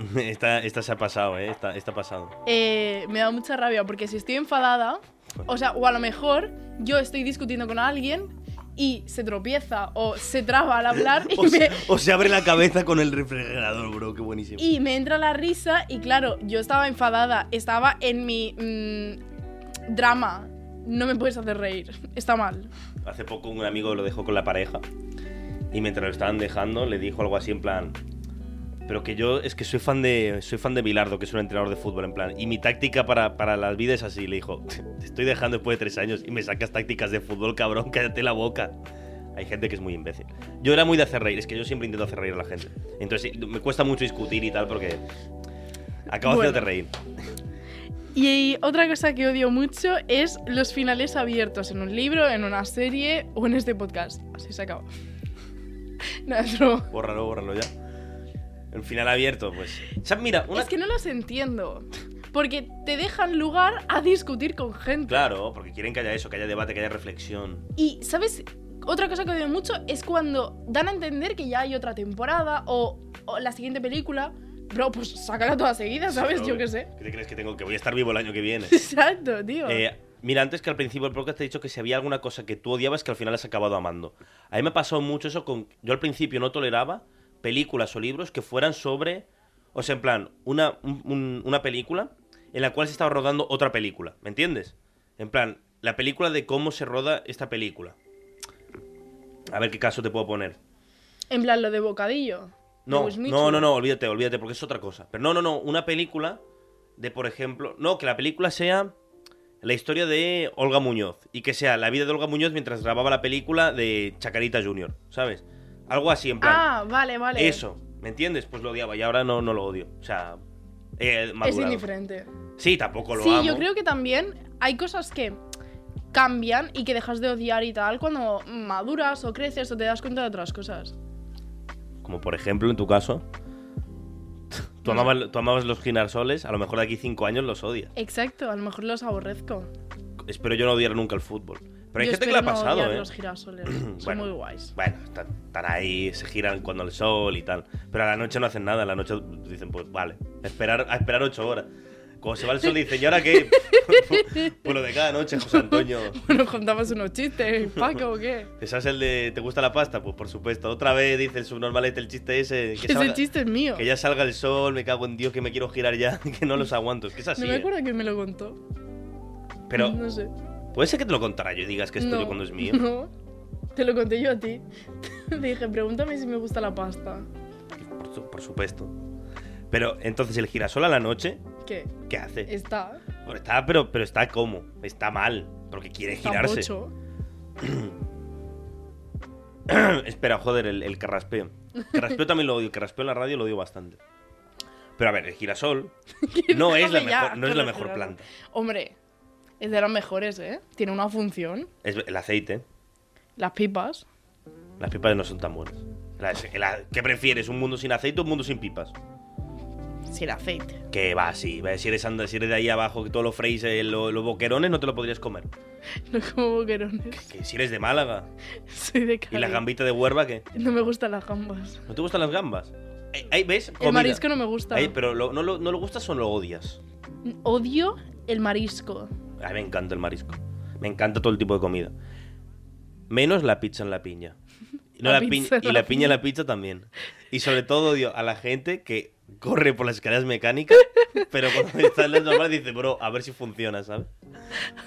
[LAUGHS] Esta, esta se ha pasado, ¿eh? Esta, esta ha pasado. Eh, me da mucha rabia porque si estoy enfadada, o sea, o a lo mejor yo estoy discutiendo con alguien y se tropieza o se traba al hablar y, [LAUGHS] O me, se, o se abre la cabeza con el refrigerador, bro. Qué buenísimo. y me entra la risa y claro, yo estaba enfadada, estaba en mi mm, drama. No me puedes hacer reír, está mal. Hace poco un amigo lo dejó con la pareja y mientras lo estaban dejando le dijo algo así en plan pero que yo es que soy fan de soy fan de Bilardo que es un entrenador de fútbol en plan y mi táctica para, para la vida es así le dijo te estoy dejando después de tres años y me sacas tácticas de fútbol cabrón [LAUGHS] cállate la boca hay gente que es muy imbécil yo era muy de hacer reír es que yo siempre intento hacer reír a la gente entonces me cuesta mucho discutir y tal porque acabo Bueno. haciéndote reír Y otra cosa que odio mucho es los finales abiertos en un libro, en una serie o en este podcast. Así se acaba. [LAUGHS] Nada, es broma. bórralo bórralo ya el final abierto pues ¿sabes? mira una Es que no los entiendo. Porque te dejan lugar a discutir con gente. Claro, porque quieren que haya eso, que haya debate, que haya reflexión. Y, ¿sabes? Otra cosa que odio mucho es cuando dan a entender que ya hay otra temporada o, o la siguiente película. Bro, pues sácala toda seguida, ¿sabes? Sí, Yo qué sé. ¿Qué te crees que tengo? Que voy a estar vivo el año que viene. [LAUGHS] Exacto, tío. Eh, mira, antes que al principio del podcast te he dicho que si había alguna cosa que tú odiabas que al final has acabado amando. A mí me ha pasado mucho eso con... Yo al principio no toleraba películas o libros que fueran sobre... O sea, en plan, una, un- un- una película en la cual se estaba rodando otra película. ¿Me entiendes? En plan, la película de cómo se roda esta película. A ver qué caso te puedo poner. En plan, lo de bocadillo. No, no, no, no, olvídate, olvídate, porque es otra cosa. Pero no, no, no, una película de, por ejemplo, no, que la película sea la historia de Olga Muñoz y que sea la vida de Olga Muñoz mientras grababa la película de Chacarita Jr., ¿sabes? Algo así, en plan. Ah, vale, vale. Eso, ¿me entiendes? Pues lo odiaba y ahora no, no lo odio. O sea, he Es indiferente. Sí, tampoco lo Sí, amo. yo creo que también hay cosas que cambian y que dejas de odiar y tal cuando maduras o creces o te das cuenta de otras cosas. Como por ejemplo, en tu caso, [LAUGHS] tú amabas, tú amabas los girasoles, a lo mejor de aquí cinco años los odias. Exacto, a lo mejor los aborrezco. Espero yo no odiar nunca el fútbol. Pero hay Yo gente que le ha no pasado, odiar ¿eh? los girasoles. [CLEARS THROAT] Son Bueno. muy guays. Bueno, están, están ahí, se giran cuando el sol y tal. Pero a la noche no hacen nada, a la noche dicen, pues vale, esperar, a esperar ocho horas. Cuando se va el sol dicen, ¿y ahora qué? [LAUGHS] pues lo de cada noche, José Antonio. Bueno, contamos unos chistes, Paco, ¿o qué? [LAUGHS] ¿Esa es el de ¿te gusta la pasta? Pues por supuesto. Otra vez dice el subnormalete el chiste ese. Que, Ese salga- chiste es mío. que ya salga el sol, me cago en Dios, que me quiero girar ya, [LAUGHS] que no los aguanto. Es que es así. no me ¿eh? acuerdo quién me lo contó. Pero No sé. Puede ser que te lo contara yo y digas que es tuyo cuando es mío. [LAUGHS] No. Te lo conté yo a ti. Te [LAUGHS] dije, pregúntame si me gusta la pasta. Por, su- por supuesto. Pero entonces el girasol a la noche, ¿Qué? ¿qué hace? Está. Bueno, está, pero, pero está como. Está mal. Porque quiere Está girarse. bocho. [CLEARS THROAT] Espera, joder, el, el carraspeo. Carraspeo también lo odio. El carraspeo en la radio lo odio bastante. Pero a ver, el girasol [LAUGHS] no es la Déjame ya, mejor, no es la mejor planta. Hombre, es de las mejores, ¿eh? Tiene una función. Es el aceite. Las pipas. Las pipas no son tan buenas. La- la- ¿Qué prefieres? ¿Un mundo sin aceite o un mundo sin pipas? El aceite. Que va, sí. va, Si eres, anda, si eres de ahí abajo, que todo lo freís, eh, lo- los boquerones, no te lo podrías comer. [LAUGHS] No como boquerones. Que si eres de Málaga. [LAUGHS] Soy de ¿Y Cádiz. la gambita de Huerva qué? No me gustan las gambas. ¿No te gustan las gambas? Eh, ahí, ¿Ves? El marisco no me gusta. Ahí, pero lo- no, lo, no lo gustas o lo odias. Odio el marisco. A mí me encanta el marisco. Me encanta todo el tipo de comida. Menos la pizza en la piña. Y, [LAUGHS] no La la pi- pizza en y la la piña en la pizza también. Y sobre todo odio a la gente que corre por las escaleras mecánicas, [LAUGHS] pero cuando está en las normales dice, bro, a ver si funciona, ¿sabes?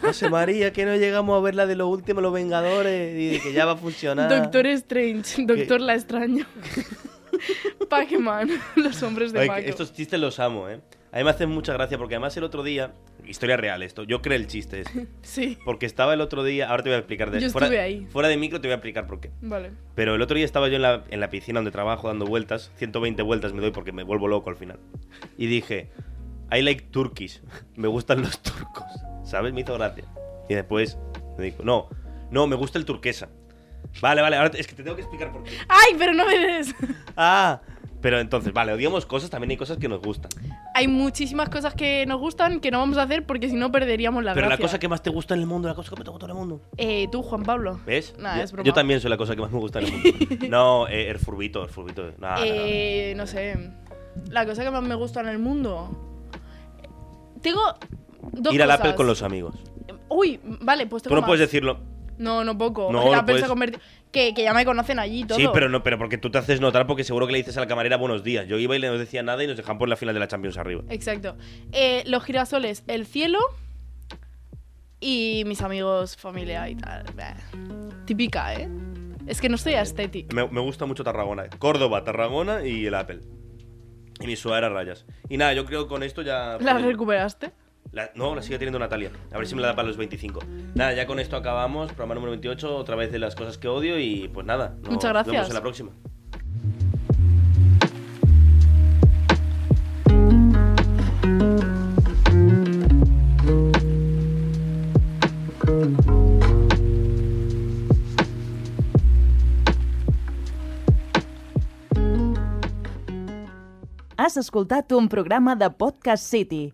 José María, que no llegamos a ver la de los últimos, los Vengadores, y que ya va a funcionar. Doctor Strange. Doctor La Extraño. [LAUGHS] Pac-Man. Los hombres de Oye, Paco. estos chistes los amo, ¿eh? A mí me hace mucha gracia porque además el otro día, historia real esto, yo creo el chiste este. [LAUGHS] Sí. Porque estaba el otro día, ahora te voy a explicar de Yo fuera, estuve ahí. fuera de micro te voy a explicar por qué. Vale. Pero el otro día estaba yo en la, en la piscina donde trabajo dando vueltas, 120 vueltas me doy porque me vuelvo loco al final. Y dije, I like Turkish, [LAUGHS] me gustan los turcos, ¿sabes? Me hizo gracia. Y después me dijo, no, no, me gusta el turquesa. Vale, vale, ahora es que te tengo que explicar por qué. ¡Ay, pero no me des! Ah, pero entonces, vale, odiamos cosas, también hay cosas que nos gustan. Hay muchísimas cosas que nos gustan que no vamos a hacer porque si no perderíamos la Pero la cosa que más te gusta en el mundo, la cosa que más te gusta en el mundo. Eh, tú, Juan Pablo. ¿Ves? Nah, yo, es broma. yo también soy la cosa que más me gusta en el mundo. [LAUGHS] No, eh, el furbito, el furbito. No, no, no. Eh, no sé. La cosa que más me gusta en el mundo. Tengo dos Ir al. Apple con los amigos. Uy, vale, pues Tú tengo no más. puedes decirlo. No, no poco. No, [LAUGHS] el no Apple se ha converti- que, que ya me conocen allí y todo. Sí, pero no, pero porque tú te haces notar porque seguro que le dices a la camarera buenos días. Yo iba y le no decía nada y nos dejan por la final de la Champions arriba. Exacto. Eh, los girasoles, el cielo y mis amigos, familia y tal. Típica, ¿eh? Es que no estoy estética. Me, me gusta mucho Tarragona. Córdoba, Tarragona y el Apple. Y mi sudadera rayas. Y nada, yo creo que con esto ya. ¿La [LAUGHS] recuperaste? La- no, la sigue teniendo Natalia. A ver si me la da para los 25. Nada, ya con esto acabamos. Programa número 28, otra vez de las cosas que odio. Y pues nada. nos Muchas gracias. vemos en la próxima. Has escoltat un programa de Podcast City,